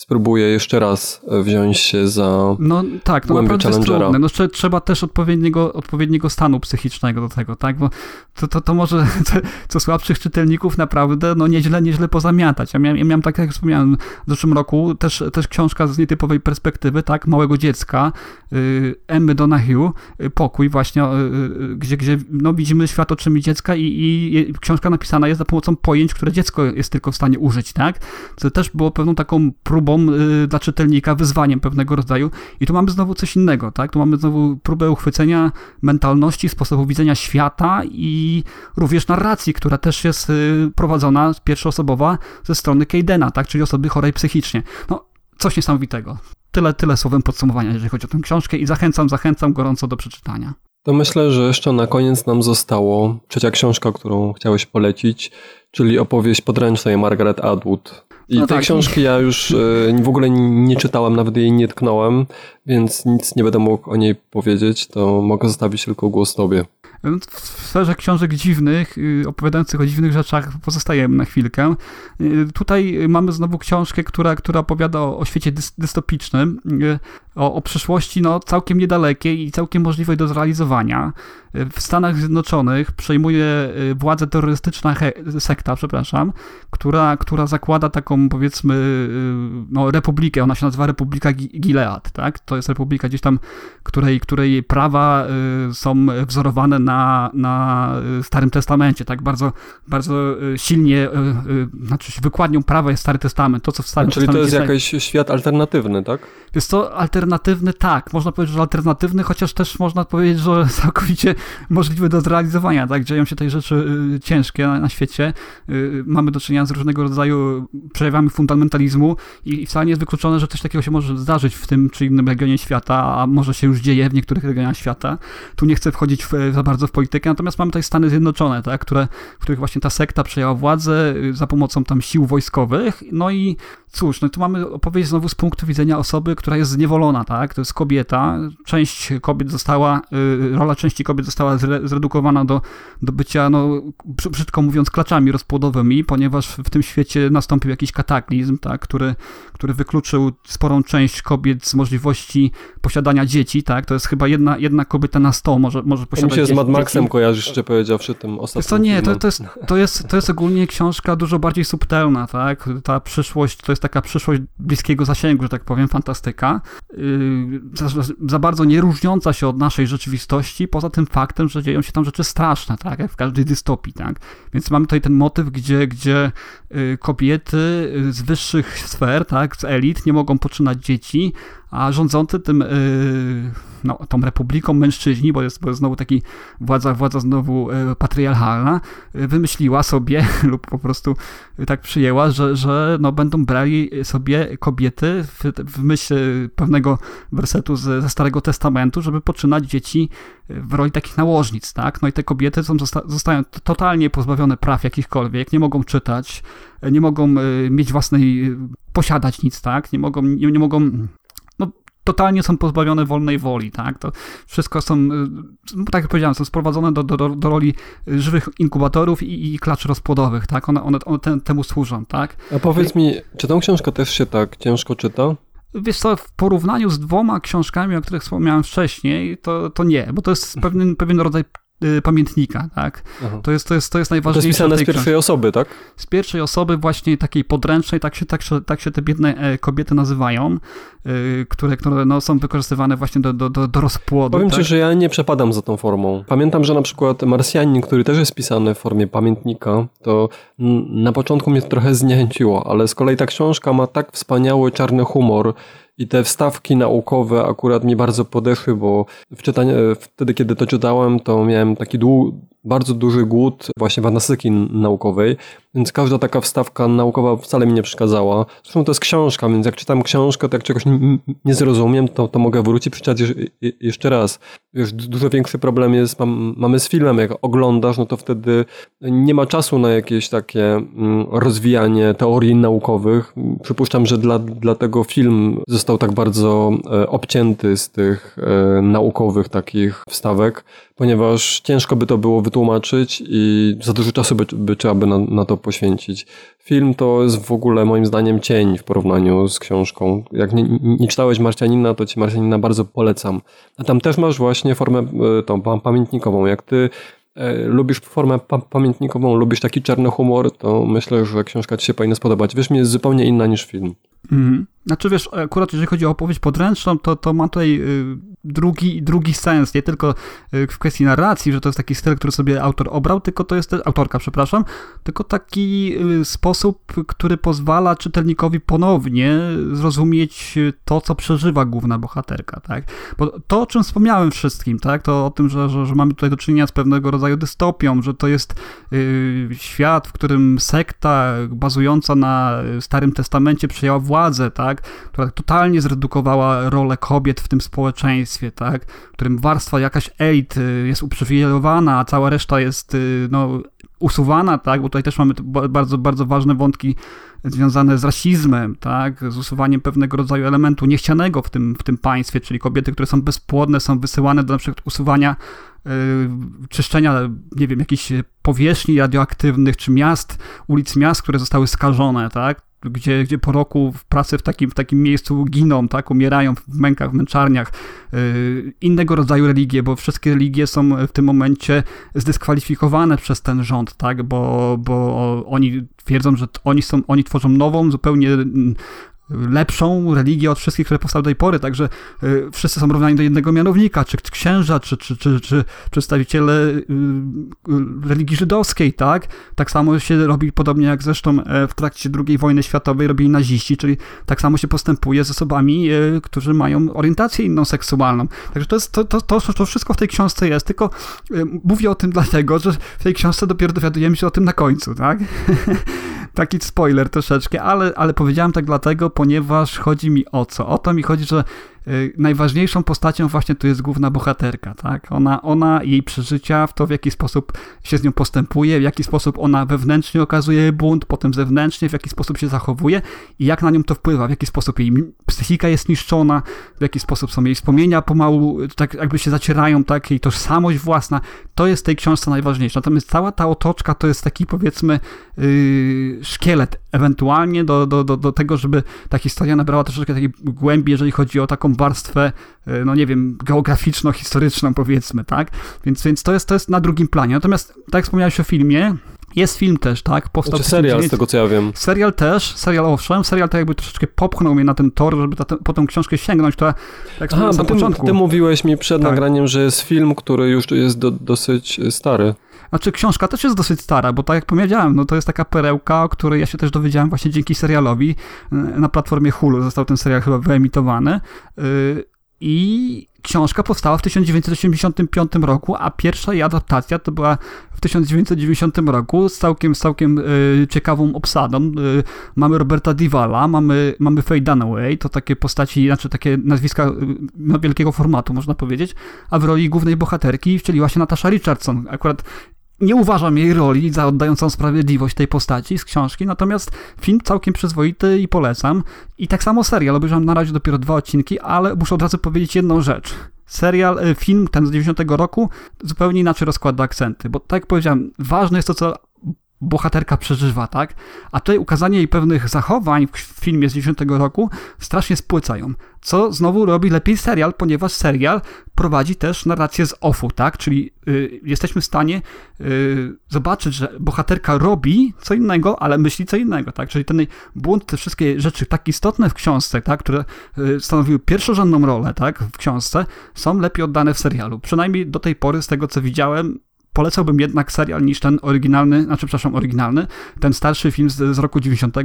spróbuję jeszcze raz wziąć się za No tak, to naprawdę jest trudne. No, trzeba też odpowiedniego, odpowiedniego stanu psychicznego do tego, tak? Bo to, to, to może co słabszych czytelników naprawdę no nieźle, nieźle pozamiatać. Ja miałem, ja miałem tak jak wspomniałem w zeszłym roku też, też książka z nietypowej perspektywy, tak? Małego dziecka, y, Emmy Donahue, y, Pokój właśnie, y, gdzie, gdzie no, widzimy świat oczymi dziecka i, i książka napisana jest za pomocą pojęć, które dziecko jest tylko w stanie użyć, tak? To też było pewną taką próbą y, dla czytelnika, wyzwaniem pewnego rodzaju. I tu mamy znowu coś innego, tak? Tu mamy znowu próbę uchwycenia mentalności, sposobu widzenia świata i również narracji, która też jest y, prowadzona, pierwszoosobowa, ze strony Kejdena, tak? Czyli osoby chorej psychicznie. No, coś niesamowitego. Tyle, tyle słowem podsumowania, jeżeli chodzi o tę książkę i zachęcam, zachęcam gorąco do przeczytania. To myślę, że jeszcze na koniec nam zostało trzecia książka, którą chciałeś polecić, czyli opowieść podręcznej Margaret Atwood. I no tej tak. książki ja już e, w ogóle nie czytałem, nawet jej nie tknąłem, więc nic nie będę mógł o niej powiedzieć, to mogę zostawić tylko głos tobie. W sferze książek dziwnych, y, opowiadających o dziwnych rzeczach, pozostajemy na chwilkę. Y, tutaj mamy znowu książkę, która, która opowiada o, o świecie dystopicznym, y, o, o przyszłości no, całkiem niedalekiej i całkiem możliwej do zrealizowania. W Stanach Zjednoczonych przejmuje władzę terrorystyczna sekta, przepraszam, która, która zakłada taką, powiedzmy, no, republikę. Ona się nazywa Republika Gilead, tak? To jest republika gdzieś tam, której, której prawa są wzorowane na na, Starym Testamencie, tak bardzo, bardzo silnie, znaczy wykładnią prawa jest Stary Testament, to co w Starym Czyli Testamencie... Czyli to jest jakiś świat alternatywny, tak? Jest to alternatywny, tak, można powiedzieć, że alternatywny, chociaż też można powiedzieć, że całkowicie możliwy do zrealizowania, tak, dzieją się tej rzeczy ciężkie na, na świecie, mamy do czynienia z różnego rodzaju przejawami fundamentalizmu i wcale nie jest wykluczone, że coś takiego się może zdarzyć w tym czy innym regionie świata, a może się już dzieje w niektórych regionach świata. Tu nie chcę wchodzić w, za bardzo bardzo w politykę, natomiast mamy tutaj Stany Zjednoczone, tak, które, w których właśnie ta sekta przejęła władzę y, za pomocą tam sił wojskowych, no i cóż, no tu mamy opowieść znowu z punktu widzenia osoby, która jest zniewolona, tak, to jest kobieta, część kobiet została, y, rola części kobiet została zredukowana do, do bycia, no, brzydko mówiąc, klaczami rozpłodowymi, ponieważ w tym świecie nastąpił jakiś kataklizm, tak, który, który wykluczył sporą część kobiet z możliwości posiadania dzieci, tak, to jest chyba jedna, jedna kobieta na sto może, może posiadać dzieci. Mad Maxem kojarzysz, jeszcze powiedziawszy tym ostatnim To nie, to, to, jest, to, jest, to jest ogólnie książka dużo bardziej subtelna, tak? Ta przyszłość, to jest taka przyszłość bliskiego zasięgu, że tak powiem, fantastyka. Yy, za, bardzo nie różniąca się od naszej rzeczywistości, poza tym faktem, że dzieją się tam rzeczy straszne, tak? Jak w każdej dystopii, tak? Więc mamy tutaj ten motyw, gdzie, gdzie yy, kobiety z wyższych sfer, tak? Z elit nie mogą poczynać dzieci, a rządzący tym, yy, no, tą republiką mężczyźni, bo jest, bo jest znowu taki władza, władza znowu yy, patriarchalna, yy, wymyśliła sobie lub po prostu tak przyjęła, że, że no, będą brali sobie kobiety w, w myśl pewnego wersetu z, ze Starego Testamentu, żeby poczynać dzieci w roli takich nałożnic, tak? No i te kobiety są, zosta zostają totalnie pozbawione praw jakichkolwiek, nie mogą czytać, nie mogą mieć własnej, posiadać nic, tak? Nie mogą, nie, nie mogą totalnie są pozbawione wolnej woli, tak? To wszystko są, y, no, tak jak powiedziałem, są sprowadzone do, do, do roli żywych inkubatorów i, i klaczy rozpłodowych, tak? One, one, one temu służą, tak? A powiedz mi, czy tą książkę też się tak ciężko czyta? Wiesz co, w porównaniu z dwoma książkami, o których wspomniałem wcześniej, to, to nie, bo to jest pewien, pewien rodzaj Y, pamiętnika, tak? To jest, to, jest, to jest najważniejsze. To jest pisane z pierwszej książki. osoby, tak? Z pierwszej osoby właśnie takiej podręcznej, tak się, tak się, tak się te biedne e, kobiety nazywają, yy, które, które no, są wykorzystywane właśnie do, do, do, do rozpłodu. Powiem tak? ci, że ja nie przepadam za tą formą. Pamiętam, że na przykład Marsjanin, który też jest pisany w formie pamiętnika, to na początku mnie to trochę zniechęciło, ale z kolei ta książka ma tak wspaniały czarny humor i te wstawki naukowe akurat mi bardzo podeszły, bo w czytaniu, wtedy, kiedy to czytałem, to miałem taki dłu, bardzo duży głód właśnie fantastyki naukowej, więc każda taka wstawka naukowa wcale mi nie przeszkadzała. Zresztą to jest książka, więc jak czytam książkę, to jak czegoś nie zrozumiem, to, to mogę wrócić, przeczytać jeszcze raz. Wiesz, dużo większy problem jest, mam, mamy z filmem, jak oglądasz, no to wtedy nie ma czasu na jakieś takie mm, rozwijanie teorii naukowych. Przypuszczam, że dla, dlatego film został tak bardzo e, obcięty z tych e, naukowych takich wstawek, ponieważ ciężko by to było wytłumaczyć i za dużo czasu by, by trzeba by na, na to poświęcić. Film to jest w ogóle moim zdaniem cień w porównaniu z książką. Jak nie, nie czytałeś Marcianina, to ci Marcianina bardzo polecam. A tam też masz właśnie formę e, tą pamiętnikową. Jak ty lubisz formę pa pamiętnikową, lubisz taki czarny humor, to myślę, że książka ci się powinna spodobać. Wiesz, mi jest zupełnie inna niż film. Mhm. Znaczy wiesz, akurat jeżeli chodzi o opowieść podręczną, to, to ma tutaj y, drugi, drugi sens, nie tylko y, w kwestii narracji, że to jest taki styl, który sobie autor obrał, tylko to jest, autorka, przepraszam, tylko taki y, sposób, który pozwala czytelnikowi ponownie zrozumieć to, co przeżywa główna bohaterka, tak? Bo to, o czym wspomniałem wszystkim, tak? To o tym, że, że, że mamy tutaj do czynienia z pewnego rodzaju dystopią, że to jest świat, w którym sekta bazująca na Starym Testamencie przejęła władzę, tak, która totalnie zredukowała rolę kobiet w tym społeczeństwie, tak, w którym warstwa jakaś elit y, jest uprzywilejowana, a cała reszta jest y, no, usuwana, tak, bo tutaj też mamy bardzo, bardzo ważne wątki związane z rasizmem, tak, z usuwaniem pewnego rodzaju elementu niechcianego w tym, w tym państwie, czyli kobiety, które są bezpłodne, są wysyłane do na przykład usuwania yy, czyszczenia, nie wiem, jakichś powierzchni radioaktywnych, czy miast, ulic miast, które zostały skażone, tak, gdzie, gdzie po roku w pracy w takim, w takim miejscu giną, tak, umierają w mękach, w męczarniach, yy, innego rodzaju religie, bo wszystkie religie są w tym momencie zdyskwalifikowane przez ten rząd, tak, bo, bo oni twierdzą, że oni są, oni tworzą nową, zupełnie lepszą religię od wszystkich, które powstały do tej pory, także y, wszyscy są równani do jednego mianownika, czy księża, czy, czy, czy, czy przedstawiciele y, y, religii żydowskiej, tak? Tak samo się robi, podobnie jak zresztą e, w trakcie II wojny światowej robili naziści, czyli tak samo się postępuje z osobami, e, którzy mają orientację inną seksualną. Także to, jest, to, to, to, to wszystko w tej książce jest, tylko mówię o tym dlatego, że w tej książce dopiero dowiadujemy się o tym na końcu, tak? Taki spoiler troszeczkę, ale, ale powiedziałem tak dlatego, ponieważ chodzi mi o co? O to mi chodzi, że najważniejszą postacią właśnie tu jest główna bohaterka, tak? Ona, ona, jej przeżycia, w to w jaki sposób się z nią postępuje, w jaki sposób ona wewnętrznie okazuje bunt, potem zewnętrznie, w jaki sposób się zachowuje i jak na nią to wpływa, w jaki sposób jej psychika jest niszczona, w jaki sposób są jej wspomnienia pomału, tak jakby się zacierają, tak? Jej tożsamość własna, to jest w tej książce najważniejsze. Natomiast cała ta otoczka to jest taki, powiedzmy, yy, szkielet ewentualnie do, do, do, do tego, żeby ta historia nabrała troszeczkę takiej głębi, jeżeli chodzi o taką warstwę, e, no nie wiem, geograficzno-historyczną powiedzmy, tak? Więc, więc to, jest, to jest na drugim planie. Natomiast, tak jak wspomniałeś o filmie, jest film też, tak? Powstał znaczy serial, z tego co ja wiem. Serial też, serial owszem, serial to jakby troszeczkę popchnął mnie na ten tor, żeby ta, po tą książkę sięgnąć, to jak Aha, na ty, początku. ty mówiłeś mi przed tak. nagraniem, że jest film, który już jest do, dosyć stary. Znaczy, książka też jest dosyć stara, bo tak jak powiedziałem, no to jest taka perełka, o której ja się też dowiedziałem właśnie dzięki serialowi. Na platformie Hulu został ten serial chyba wyemitowany. I książka powstała w 1985 roku, a pierwsza jej adaptacja to była w 1990 roku z całkiem, całkiem y, ciekawą obsadą. Y, mamy Roberta Divala, mamy, mamy Faye Dunaway, to takie postaci, znaczy takie nazwiska y, no, wielkiego formatu, można powiedzieć, a w roli głównej bohaterki wcieliła się Natasza Richardson. Akurat nie uważam jej roli za oddającą sprawiedliwość tej postaci z książki, natomiast film całkiem przyzwoity i polecam. I tak samo serial, obejrzałem na razie dopiero dwa odcinki, ale muszę od razu powiedzieć jedną rzecz. Serial, e, film ten z 90 roku zupełnie inaczej rozkłada akcenty, bo tak jak powiedziałem, ważne jest to, co bohaterka przeżywa, tak? A tutaj ukazanie jej pewnych zachowań w filmie z 10 roku strasznie spłycają. Co znowu robi lepiej serial, ponieważ serial prowadzi też narrację z offu, tak? Czyli y, jesteśmy w stanie y, zobaczyć, że bohaterka robi co innego, ale myśli co innego, tak? Czyli ten błąd, te wszystkie rzeczy tak istotne w książce, tak? Które y, stanowiły pierwszorzędną rolę, tak? W książce, są lepiej oddane w serialu. Przynajmniej do tej pory, z tego co widziałem, polecałbym jednak serial niż ten oryginalny, znaczy przepraszam, oryginalny, ten starszy film z, z roku 90, yy,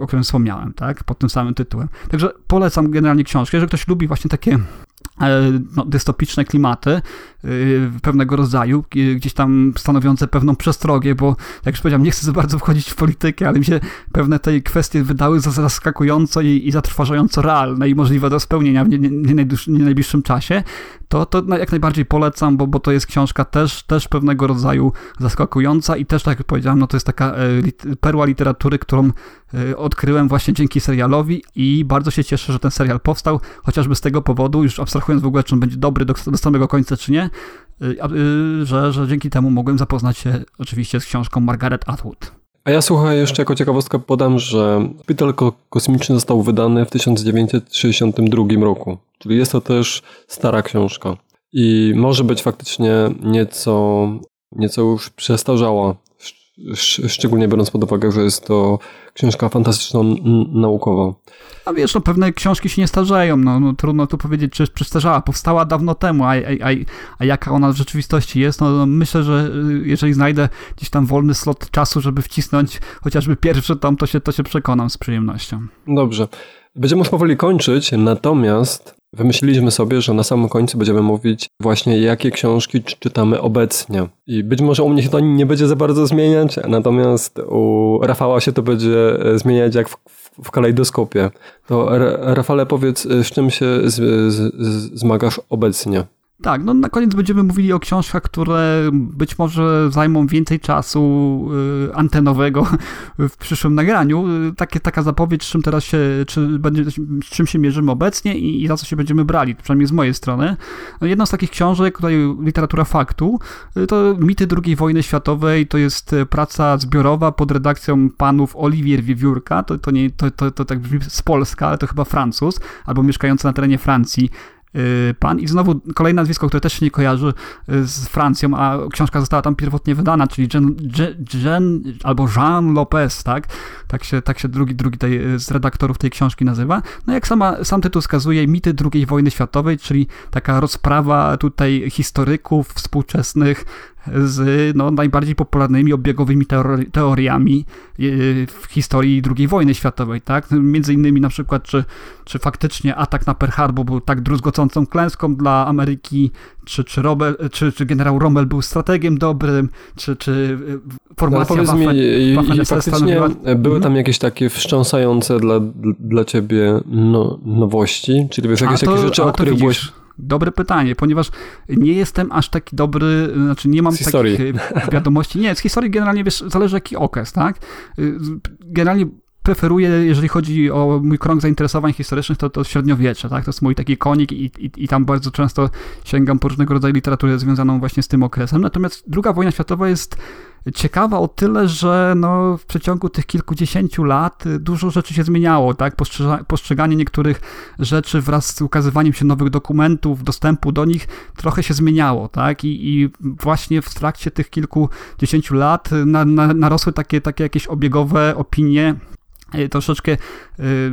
o którym wspomniałem, tak, pod tym samym tytułem. Także polecam generalnie książkę, jeżeli ktoś lubi właśnie takie E, no, dystopiczne klimaty y, pewnego rodzaju, gdzieś tam stanowiące pewną przestrogę, bo jak już powiedziałem, nie chcę za bardzo wchodzić w politykę, ale mi się pewne tej kwestie wydały za zaskakująco i, i zatrważająco realne i możliwe do spełnienia w nie, nie, nie, nie najbliższym czasie, to, to jak najbardziej polecam, bo, bo to jest książka też, też pewnego rodzaju zaskakująca i też, tak jak powiedziałem, no to jest taka e, perła literatury, którą e, odkryłem właśnie dzięki serialowi i bardzo się cieszę, że ten serial powstał, chociażby z tego powodu, już abstrahując w ogóle, czy on będzie dobry do, do samego końca, czy nie, e, że, że dzięki temu mogłem zapoznać się oczywiście z książką Margaret Atwood. A ja słuchaj, jeszcze jako ciekawostkę podam, że Szpital Kosmiczny został wydany w 1962 roku, czyli jest to też stara książka. I może być faktycznie nieco, nieco już przestarzała, szczególnie biorąc pod uwagę, że jest to książka fantastyczno-naukowa. A wiesz, no pewne książki się nie starzeją, no, no trudno tu powiedzieć, czy przestarzała. Powstała dawno temu, a, a, a jaka ona w rzeczywistości jest, no, no myślę, że y, jeżeli znajdę gdzieś tam wolny slot czasu, żeby wcisnąć chociażby pierwszy tom, to się, to się przekonam z przyjemnością. Dobrze. Będziemy już powoli kończyć, natomiast Wymyśliliśmy sobie, że na samym końcu będziemy mówić właśnie, jakie książki czytamy obecnie. I być może u mnie się to nie będzie za bardzo zmieniać, natomiast u Rafała się to będzie e, zmieniać jak w, w kalejdoskopie. To Rafale, powiedz, e, z czym się z, z, zmagasz obecnie? Tak, no na koniec będziemy mówili o książkach, które być może zajmą więcej czasu y, antenowego w przyszłym nagraniu. Y, takie, taka zapowiedź, z czym teraz się, czy będzie, z czym się mierzymy obecnie i, i za co się będziemy brali, przynajmniej z mojej strony. No, z takich książek, tutaj literatura faktu, y, to Mity II wojny światowej, to jest praca zbiorowa pod redakcją panów Olivier Wiewiórka, to, to, nie, to, to, to tak brzmi z Polska, ale to chyba Francuz, albo mieszkający na terenie Francji, pan. I znowu kolejne nazwisko, które też się nie kojarzy y, z Francją, a książka została tam pierwotnie wydana, czyli Jean, Jean albo Jean Lopez, tak? Tak się, tak się drugi, drugi tej, y, z redaktorów tej książki nazywa. No jak sama, sam tytuł wskazuje, mity II wojny światowej, czyli taka rozprawa tutaj historyków współczesnych z no, najbardziej popularnymi obiegowymi teori teoriami y, w historii II wojny światowej, tak? Między innymi na przykład, czy, czy faktycznie atak na Pearl Harbor był tak druzgocącą klęską dla Ameryki, czy, czy, Robel, czy, czy generał Rommel był strategiem dobrym, czy, czy y, formacja no, Waffen, mi, Waffen faktycznie były mhm. tam jakieś takie wstrząsające dla, dla ciebie no, nowości, czyli wiesz, jakieś to, takie rzeczy, o których byłeś Dobre pytanie, ponieważ nie jestem aż taki dobry, znaczy nie mam takich e, wiadomości. Nie, z historii generalnie wiesz, zależy jaki okres, tak? Y, generalnie preferuję, jeżeli chodzi o mój krąg zainteresowań historycznych, to, to średniowiecze, tak? To jest mój taki konik i, i, i tam bardzo często sięgam po różnego rodzaju literaturę związaną właśnie z tym okresem. Natomiast druga wojna światowa jest ciekawa o tyle, że no, w przeciągu tych kilkudziesięciu lat dużo rzeczy się zmieniało, tak? Postrzeganie niektórych rzeczy wraz z ukazywaniem się nowych dokumentów, dostępu do nich trochę się zmieniało, tak? I, i właśnie w trakcie tych kilkudziesięciu lat na, na, narosły takie, takie jakieś obiegowe opinie y, troszeczkę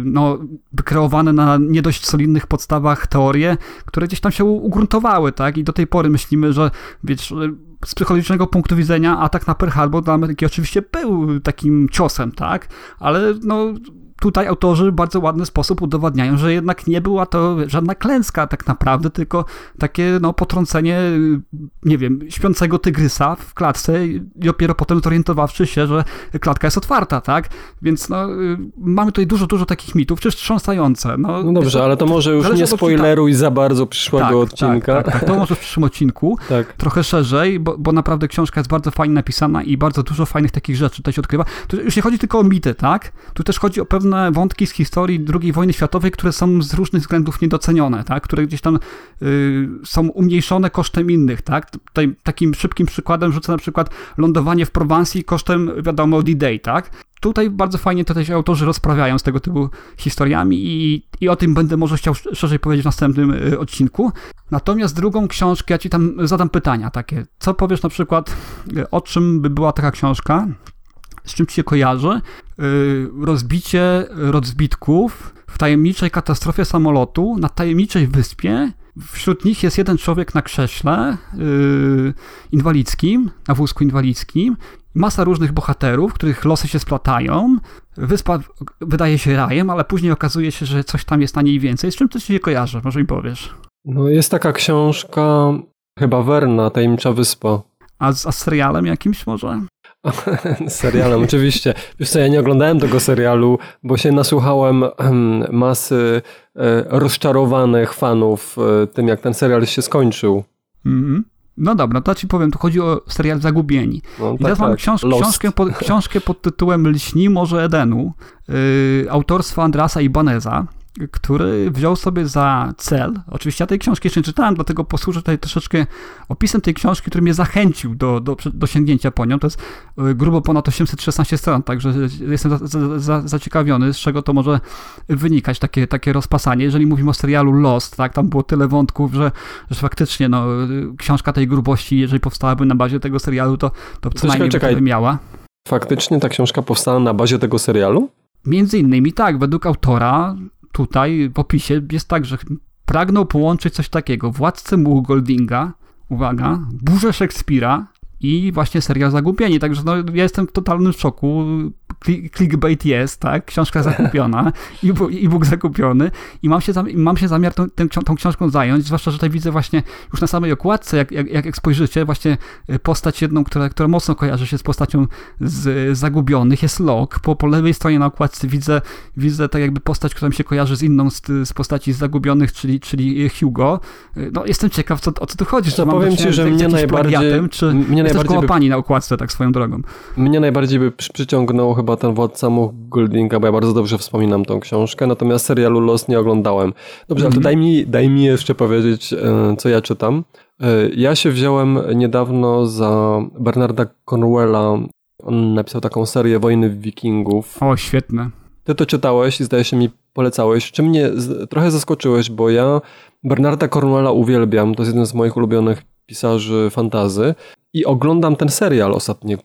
no, wykreowane na nie dość solidnych podstawach teorie, które gdzieś tam się ugruntowały, tak? I do tej pory myślimy, że wiesz, z psychologicznego punktu widzenia atak na Pearl Harbor dla Ameryki oczywiście był takim ciosem, tak? Ale no tutaj autorzy w bardzo ładny sposób udowadniają, że jednak nie była to żadna klęska tak naprawdę, tylko takie no, potrącenie, nie wiem, śpiącego tygrysa w klatce i dopiero potem zorientowawszy się, że klatka jest otwarta, tak? Więc no, mamy tutaj dużo, dużo takich mitów, czy wstrząsające. No, no dobrze, ale to może już nie spoileruj za bardzo przyszłego tak, odcinka. Tak, tak, tak, to może w przyszłym odcinku, tak. trochę szerzej, bo, bo naprawdę książka jest bardzo fajnie napisana i bardzo dużo fajnych takich rzeczy tutaj się odkrywa. Tu już nie chodzi tylko o mity, tak? Tu też chodzi o pewne pewne wątki z historii II wojny światowej, które są z różnych względów niedocenione, tak? które gdzieś tam y, są umniejszone kosztem innych. Tak? Tutaj takim szybkim przykładem rzucę na przykład lądowanie w Prowansji kosztem, wiadomo, D-Day. Tak? Tutaj bardzo fajnie tutaj się autorzy rozprawiają z tego typu historiami i, i o tym będę może chciał szerzej powiedzieć w następnym y, odcinku. Natomiast drugą książkę, ja ci tam zadam pytania takie. Co powiesz na przykład, y, o czym by była taka książka? Z czym ci się kojarzy? Y, rozbicie rozbitków w tajemniczej katastrofie samolotu na tajemniczej wyspie. Wśród nich jest jeden człowiek na krześle yy, inwalidzkim, na wózku inwalidzkim. Masa różnych bohaterów, których losy się splatają. Wyspa wydaje się rajem, ale później okazuje się, że coś tam jest na niej więcej. Z czym to się kojarzy? Może mi powiesz? No jest taka książka, chyba Werna, Tajemnicza Wyspa. A z, a z serialem jakimś może? Serialem, oczywiście. Wiesz co, ja nie oglądałem tego serialu, bo się nasłuchałem masy e, rozczarowanych fanów e, tym, jak ten serial się skończył. Mm -hmm. No dobra, to ci powiem, tu chodzi o serial Zagubieni. No, I tak, teraz tak, mam książ książkę, pod, książkę pod tytułem Lśni Morze Edenu, yy, autorstwa Andrasa Ibaneza który wziął sobie za cel, oczywiście ja tej książki jeszcze nie czytałem, dlatego posłużę tutaj troszeczkę opisem tej książki, który mnie zachęcił do, do, do sięgnięcia po nią. To jest y, grubo ponad 816 stron, także jestem za, za, za, zaciekawiony, z czego to może wynikać, takie, takie rozpasanie. Jeżeli mówimy o serialu Lost, tak, tam było tyle wątków, że, że faktycznie no, książka tej grubości, jeżeli powstałaby na bazie tego serialu, to, to co najmniej by miała. Faktycznie ta książka powstała na bazie tego serialu? Między innymi tak, według autora tutaj w opisie jest tak, że pragnął połączyć coś takiego. Władcę Muł Goldinga, uwaga, Burzę Szekspira i właśnie serial Zagubieni. Także no, ja jestem w totalnym szoku clickbait jest, tak? Książka zakupiona, e-book zakupiony i mam się, mam się zamiar tą, tą, książką zająć, zwłaszcza, że tutaj widzę właśnie już na samej okładce, jak, jak, jak spojrzycie, właśnie y, postać jedną, która, która mocno kojarzy się z postacią z Zagubionych, jest Lok. Po, po lewej stronie na okładce widzę, widzę tak jakby postać, która mi się kojarzy z inną z, z postaci z Zagubionych, czyli, czyli Hugo. Y, no jestem ciekaw, co, o co tu chodzi. To powiem ci, że mnie najbardziej... Czy mnie najbardziej by... pani na okładce, tak swoją drogą. Mnie najbardziej by przyciągnął chyba ten władca Much Goldinga, bo ja bardzo dobrze wspominam tą książkę, natomiast serialu Los nie oglądałem. Dobrze, mm -hmm. ale mhm. daj mi, daj mi jeszcze powiedzieć, e, co ja czytam. E, ja się wziąłem niedawno za Bernarda Cornwella. On napisał taką serię Wojny Wikingów. O, świetne. Ty to czytałeś i zdaje się mi polecałeś, czym mnie trochę zaskoczyłeś, bo ja Bernarda Cornwella uwielbiam, to jest jeden z moich ulubionych pisarzy fantazy i oglądam ten serial Ostatnie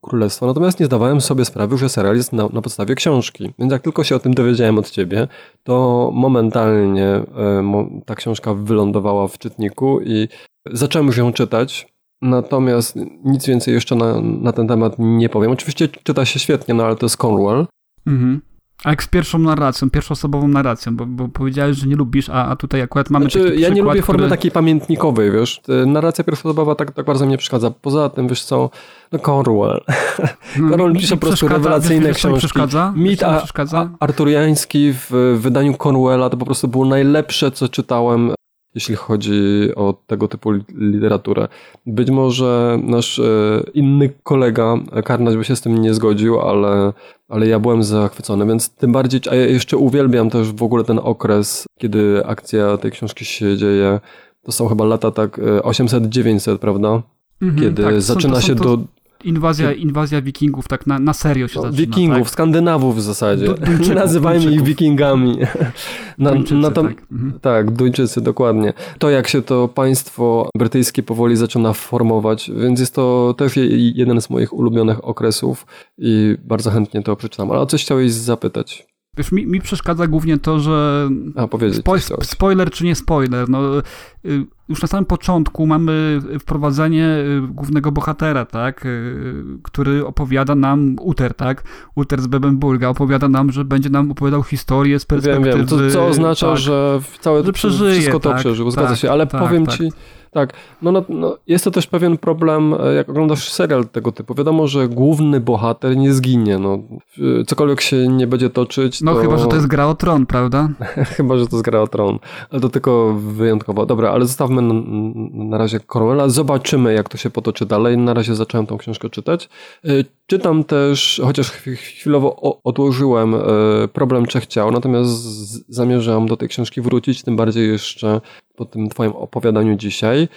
Królestwo, natomiast nie zdawałem sobie sprawy, że serial jest na, na, podstawie książki. Więc jak tylko się o tym dowiedziałem od ciebie, to momentalnie e, ta książka wylądowała w czytniku i zacząłem już ją czytać. Natomiast nic więcej jeszcze na, na ten temat nie powiem. Oczywiście czyta się świetnie, no ale to jest Cornwell. Mhm. A jak z pierwszą narracją, pierwszoosobową narracją, bo, bo powiedziałeś, że nie lubisz, a, a tutaj akurat mamy znaczy, taki Ja nie lubię formy takiej pamiętnikowej, wiesz. Narracja pierwszoosobowa tak, tak bardzo mnie przeszkadza. Poza tym, wiesz co, no Cornwell. No, Cornwell pisze po prostu rewelacyjne wiesz, książki. Przeszkadza? Mit a, a, arturiański w wydaniu Cornwella to po prostu było najlepsze, co czytałem jeśli chodzi o tego typu literaturę. Być może nasz e, inny kolega, Karnać, by się z tym nie zgodził, ale, ale ja byłem zachwycony, więc tym bardziej, a ja jeszcze uwielbiam też w ogóle ten okres, kiedy akcja tej książki się dzieje. To są chyba lata tak 800-900, e, prawda? Mhm, kiedy tak, zaczyna się to, do inwazja, inwazja wikingów tak na, na serio się No, zaczyna. Wikingów, tak? Skandynawów w zasadzie. Du- Duńczyków, Nazywajmy ich. Wikingami. Na, Duńczycy, na tam- tak. Mhm. tak, Duńczycy, dokładnie. To jak się to państwo brytyjskie powoli zaczyna formować, więc jest to też je- jeden z moich ulubionych okresów i bardzo chętnie to przeczytam. Ale o coś chciałeś zapytać? Wiesz, mi, mi przeszkadza głównie to, że A, chciałeś. spoiler czy nie spoiler, no y, już na samym początku mamy wprowadzenie y, głównego bohatera, tak, y, który opowiada nam, Uter, tak, Uter z Bebenburga, opowiada nam, że będzie nam opowiadał historię z Wiem, perspektywy... wiem, to, co oznacza, tak, że w całe Że przeżyje, wszystko to tak, przeżył, zgadza tak, się, ale tak, powiem tak. ci, tak, no, no, no, jest to też pewien problem, e, jak oglądasz serial tego typu. Wiadomo, że główny bohater nie zginie, no, e, cokolwiek się nie będzie toczyć, No to... chyba, że to jest gra o tron, prawda? Chyba, że to jest gra o tron, ale to tylko wyjątkowo. Dobra, ale zostawmy na, na razie Cornwella, zobaczymy jak to się potoczy dalej. Na razie zacząłem tą książkę czytać. Y, Czytam też, chociaż ch- chwilowo odłożyłem Problem Trzech Ciał, natomiast zamierzam do tej książki wrócić, tym bardziej jeszcze po tym twoim opowiadaniu dzisiaj.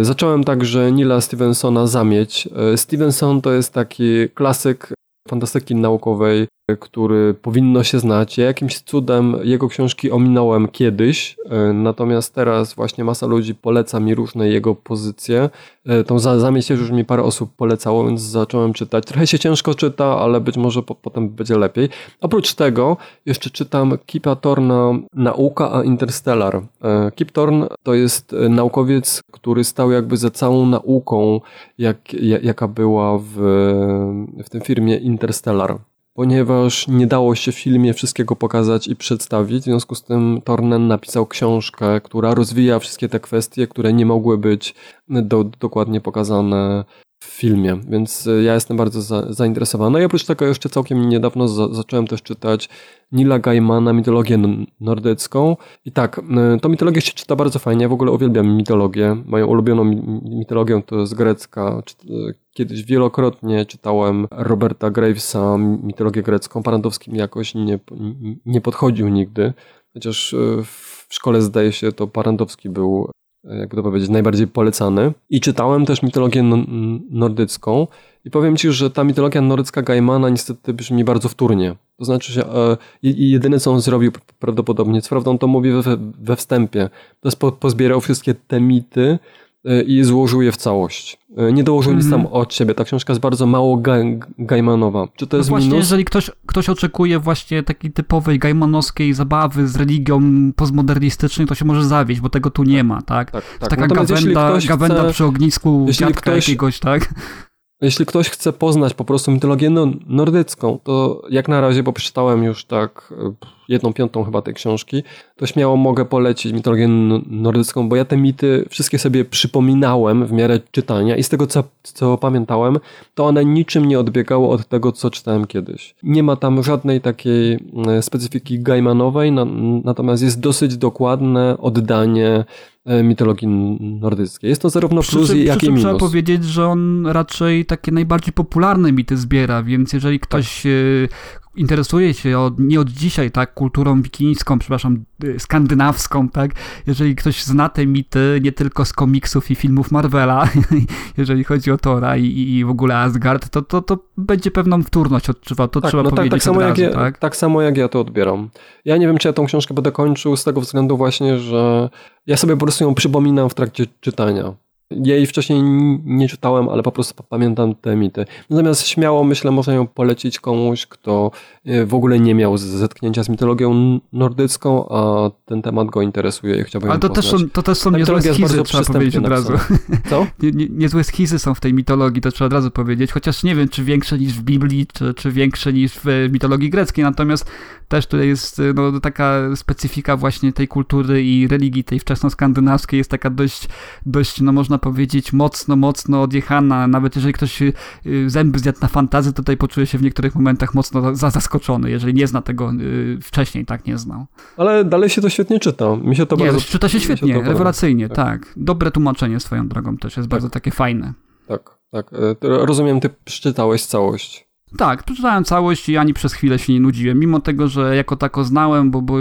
Y, Zacząłem także Nila Stevensona Zamieć. Y, Stevenson to jest taki klasyk fantastyki naukowej, który powinno się znać. Ja jakimś cudem jego książki ominąłem kiedyś, e, natomiast teraz właśnie masa ludzi poleca mi różne jego pozycje. E, Tą za- zamieć też już mi parę osób polecało, więc zacząłem czytać. Trochę się ciężko czyta, ale być może po, potem będzie lepiej. Oprócz tego jeszcze czytam Kipa Thorna Nauka a Interstellar. E, Kip Thorne to jest naukowiec, który stał jakby za całą nauką, jak, ja- jaka była w, w tym filmie Interstellar ponieważ nie dało się w filmie wszystkiego pokazać i przedstawić. W związku z tym Tornen napisał książkę, która rozwija wszystkie te kwestie, które nie mogły być do, dokładnie pokazane w filmie. Więc y, ja jestem bardzo za, zainteresowany. I oprócz tego jeszcze całkiem niedawno za, zacząłem też czytać Nila Gaimana, mitologię nordycką. I tak, y, to mitologię się czyta bardzo fajnie. Ja w ogóle uwielbiam mitologię. Moją ulubioną mi- mitologią to jest grecka. Y, Kiedyś wielokrotnie czytałem Roberta Gravesa, mitologię grecką. Parandowski mi jakoś nie, nie podchodził nigdy. Chociaż w szkole zdaje się to Parandowski był jakby to powiedzieć, najbardziej polecany. I czytałem też mitologię no- nordycką i powiem Ci, że ta mitologia nordycka Gaimana niestety brzmi bardzo wtórnie. To znaczy, że i- jedyne co on zrobił prawdopodobnie, co prawdą to mówię we, we wstępie, to jest po, pozbierał wszystkie te mity i złożył je w całość. E, Nie dołożył nic Mhm. tam od siebie. Ta książka jest bardzo mało ga, Gaimanowa. Czy to No jest właśnie, minus? jeżeli ktoś, ktoś oczekuje właśnie takiej typowej gaimanowskiej zabawy z religią postmodernistycznej, to się może zawieść, bo tego tu nie ma, tak? Tak, tak. Taka Natomiast gawenda, gawenda chce- przy ognisku jeśli dziadka ktoś- jakiegoś, tak? Jeśli ktoś chce poznać po prostu mitologię no, nordycką, to jak na razie, bo przeczytałem już tak e, jedną piątą chyba tej książki, to śmiało mogę polecić mitologię nordycką, bo ja te mity wszystkie sobie przypominałem w miarę czytania i z tego co, co pamiętałem, to one niczym nie odbiegały od tego, co czytałem kiedyś. Nie ma tam żadnej takiej e, specyfiki Gaimanowej, na, natomiast jest dosyć dokładne oddanie e, mitologii nordyckiej. Jest to zarówno Przy plus, czym, jak i czym trzeba minus. powiedzieć, że on raczej takie najbardziej popularne mity zbiera, więc jeżeli ktoś e, interesuje się od, nie od dzisiaj, tak, kulturą wikińską, przepraszam, e, skandynawską, tak, jeżeli ktoś zna te mity nie tylko z komiksów i filmów Marvela, jeżeli chodzi o Tora i, i w ogóle Asgard, to, to, to będzie pewną wtórność odczuwał, to tak, trzeba no tak, powiedzieć tak, samo od jak razu, ja, tak? tak samo jak ja to odbieram. Ja nie wiem, czy ja tą książkę będę kończył z tego względu właśnie, że ja sobie po prostu ją przypominam w trakcie czytania. Jej wcześniej nie czytałem, ale po prostu pa- pamiętam te mity. Natomiast śmiało myślę, można ją polecić komuś, kto e, w ogóle nie miał zetknięcia z mitologią nordycką, a ten temat go interesuje i chciałby Ale ją to też, są, to też są Ta niezłe schizy, trzeba powiedzieć od razu. Co? Nie, nie, niezłe schizy są w tej mitologii, to trzeba od razu powiedzieć, chociaż nie wiem, czy większe niż w Biblii, czy, czy większe niż w e, mitologii greckiej, natomiast też tutaj jest e, no, taka specyfika właśnie tej kultury i religii tej wczesnoskandynawskiej jest taka dość, dość, no można powiedzieć, mocno, mocno odjechana, nawet jeżeli ktoś e, zęby zjadł na fantazy, to tutaj poczuje się w niektórych momentach mocno za, zaskoczony, jeżeli nie zna tego e, wcześniej, tak nie znał. Ale dalej się to świetnie czyta. Mi się to nie, bardzo czyta się świetnie, podoba. rewelacyjnie, Tak. tak. Dobre tłumaczenie swoją drogą też jest bardzo takie fajne. Tak, tak. E, Rozumiem, ty przeczytałeś całość. Tak, przeczytałem całość i ani przez chwilę się nie nudziłem, mimo tego, że jako tako znałem, bo, bo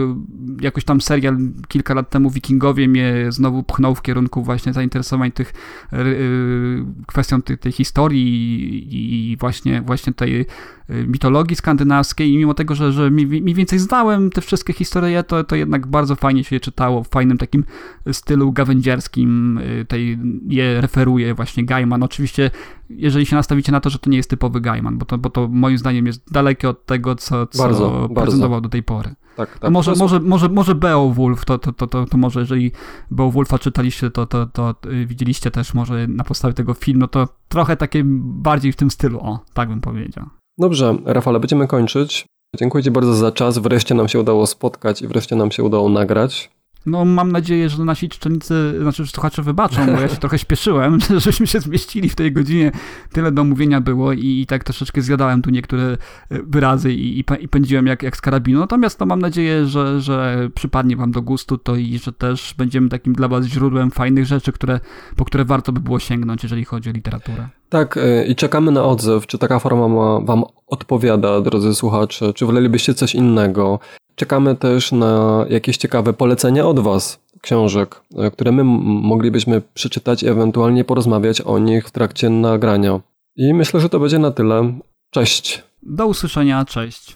jakoś tam serial kilka lat temu Wikingowie mnie znowu pchnął w kierunku właśnie zainteresowań tych yy, kwestią tej, tej historii i, i, właśnie, właśnie tej mitologii skandynawskiej i mimo tego, że, że mniej więcej znałem te wszystkie historie, to, to jednak bardzo fajnie się je czytało, w fajnym takim stylu gawędziarskim y, tej, je referuje właśnie Gaiman. Oczywiście jeżeli się nastawicie na to, że to nie jest typowy Gaiman, bo to, bo to moim zdaniem jest dalekie od tego, co, co bardzo, prezentował bardzo. do tej pory. Tak, tak. może, może, może, może Beowulf, to, to, to, to, to może jeżeli Beowulfa czytaliście, to, to, to y, widzieliście też może na podstawie tego filmu, to trochę takie bardziej w tym stylu, o, tak bym powiedział. Dobrze, Rafale, będziemy kończyć. Dziękuję Ci bardzo za czas. Wreszcie nam się udało spotkać i wreszcie nam się udało nagrać. No mam nadzieję, że nasi czytelnicy, znaczy słuchacze wybaczą, bo ja się trochę śpieszyłem, żeśmy się zmieścili w tej godzinie. Tyle do mówienia było i, i tak troszeczkę zjadałem tu niektóre e, wyrazy i, i, i pędziłem jak, jak z karabinu. Natomiast no, mam nadzieję, że, że przypadnie wam do gustu to i że też będziemy takim dla was źródłem fajnych rzeczy, które, po które warto by było sięgnąć, jeżeli chodzi o literaturę. Tak, e, i czekamy na odzew, czy taka forma ma wam odpowiada, drodzy słuchacze, czy wolelibyście coś innego. Czekamy też na jakieś ciekawe polecenia od Was, książek, e, które my moglibyśmy przeczytać i ewentualnie porozmawiać o nich w trakcie nagrania. I myślę, że to będzie na tyle. Cześć. Do usłyszenia, cześć.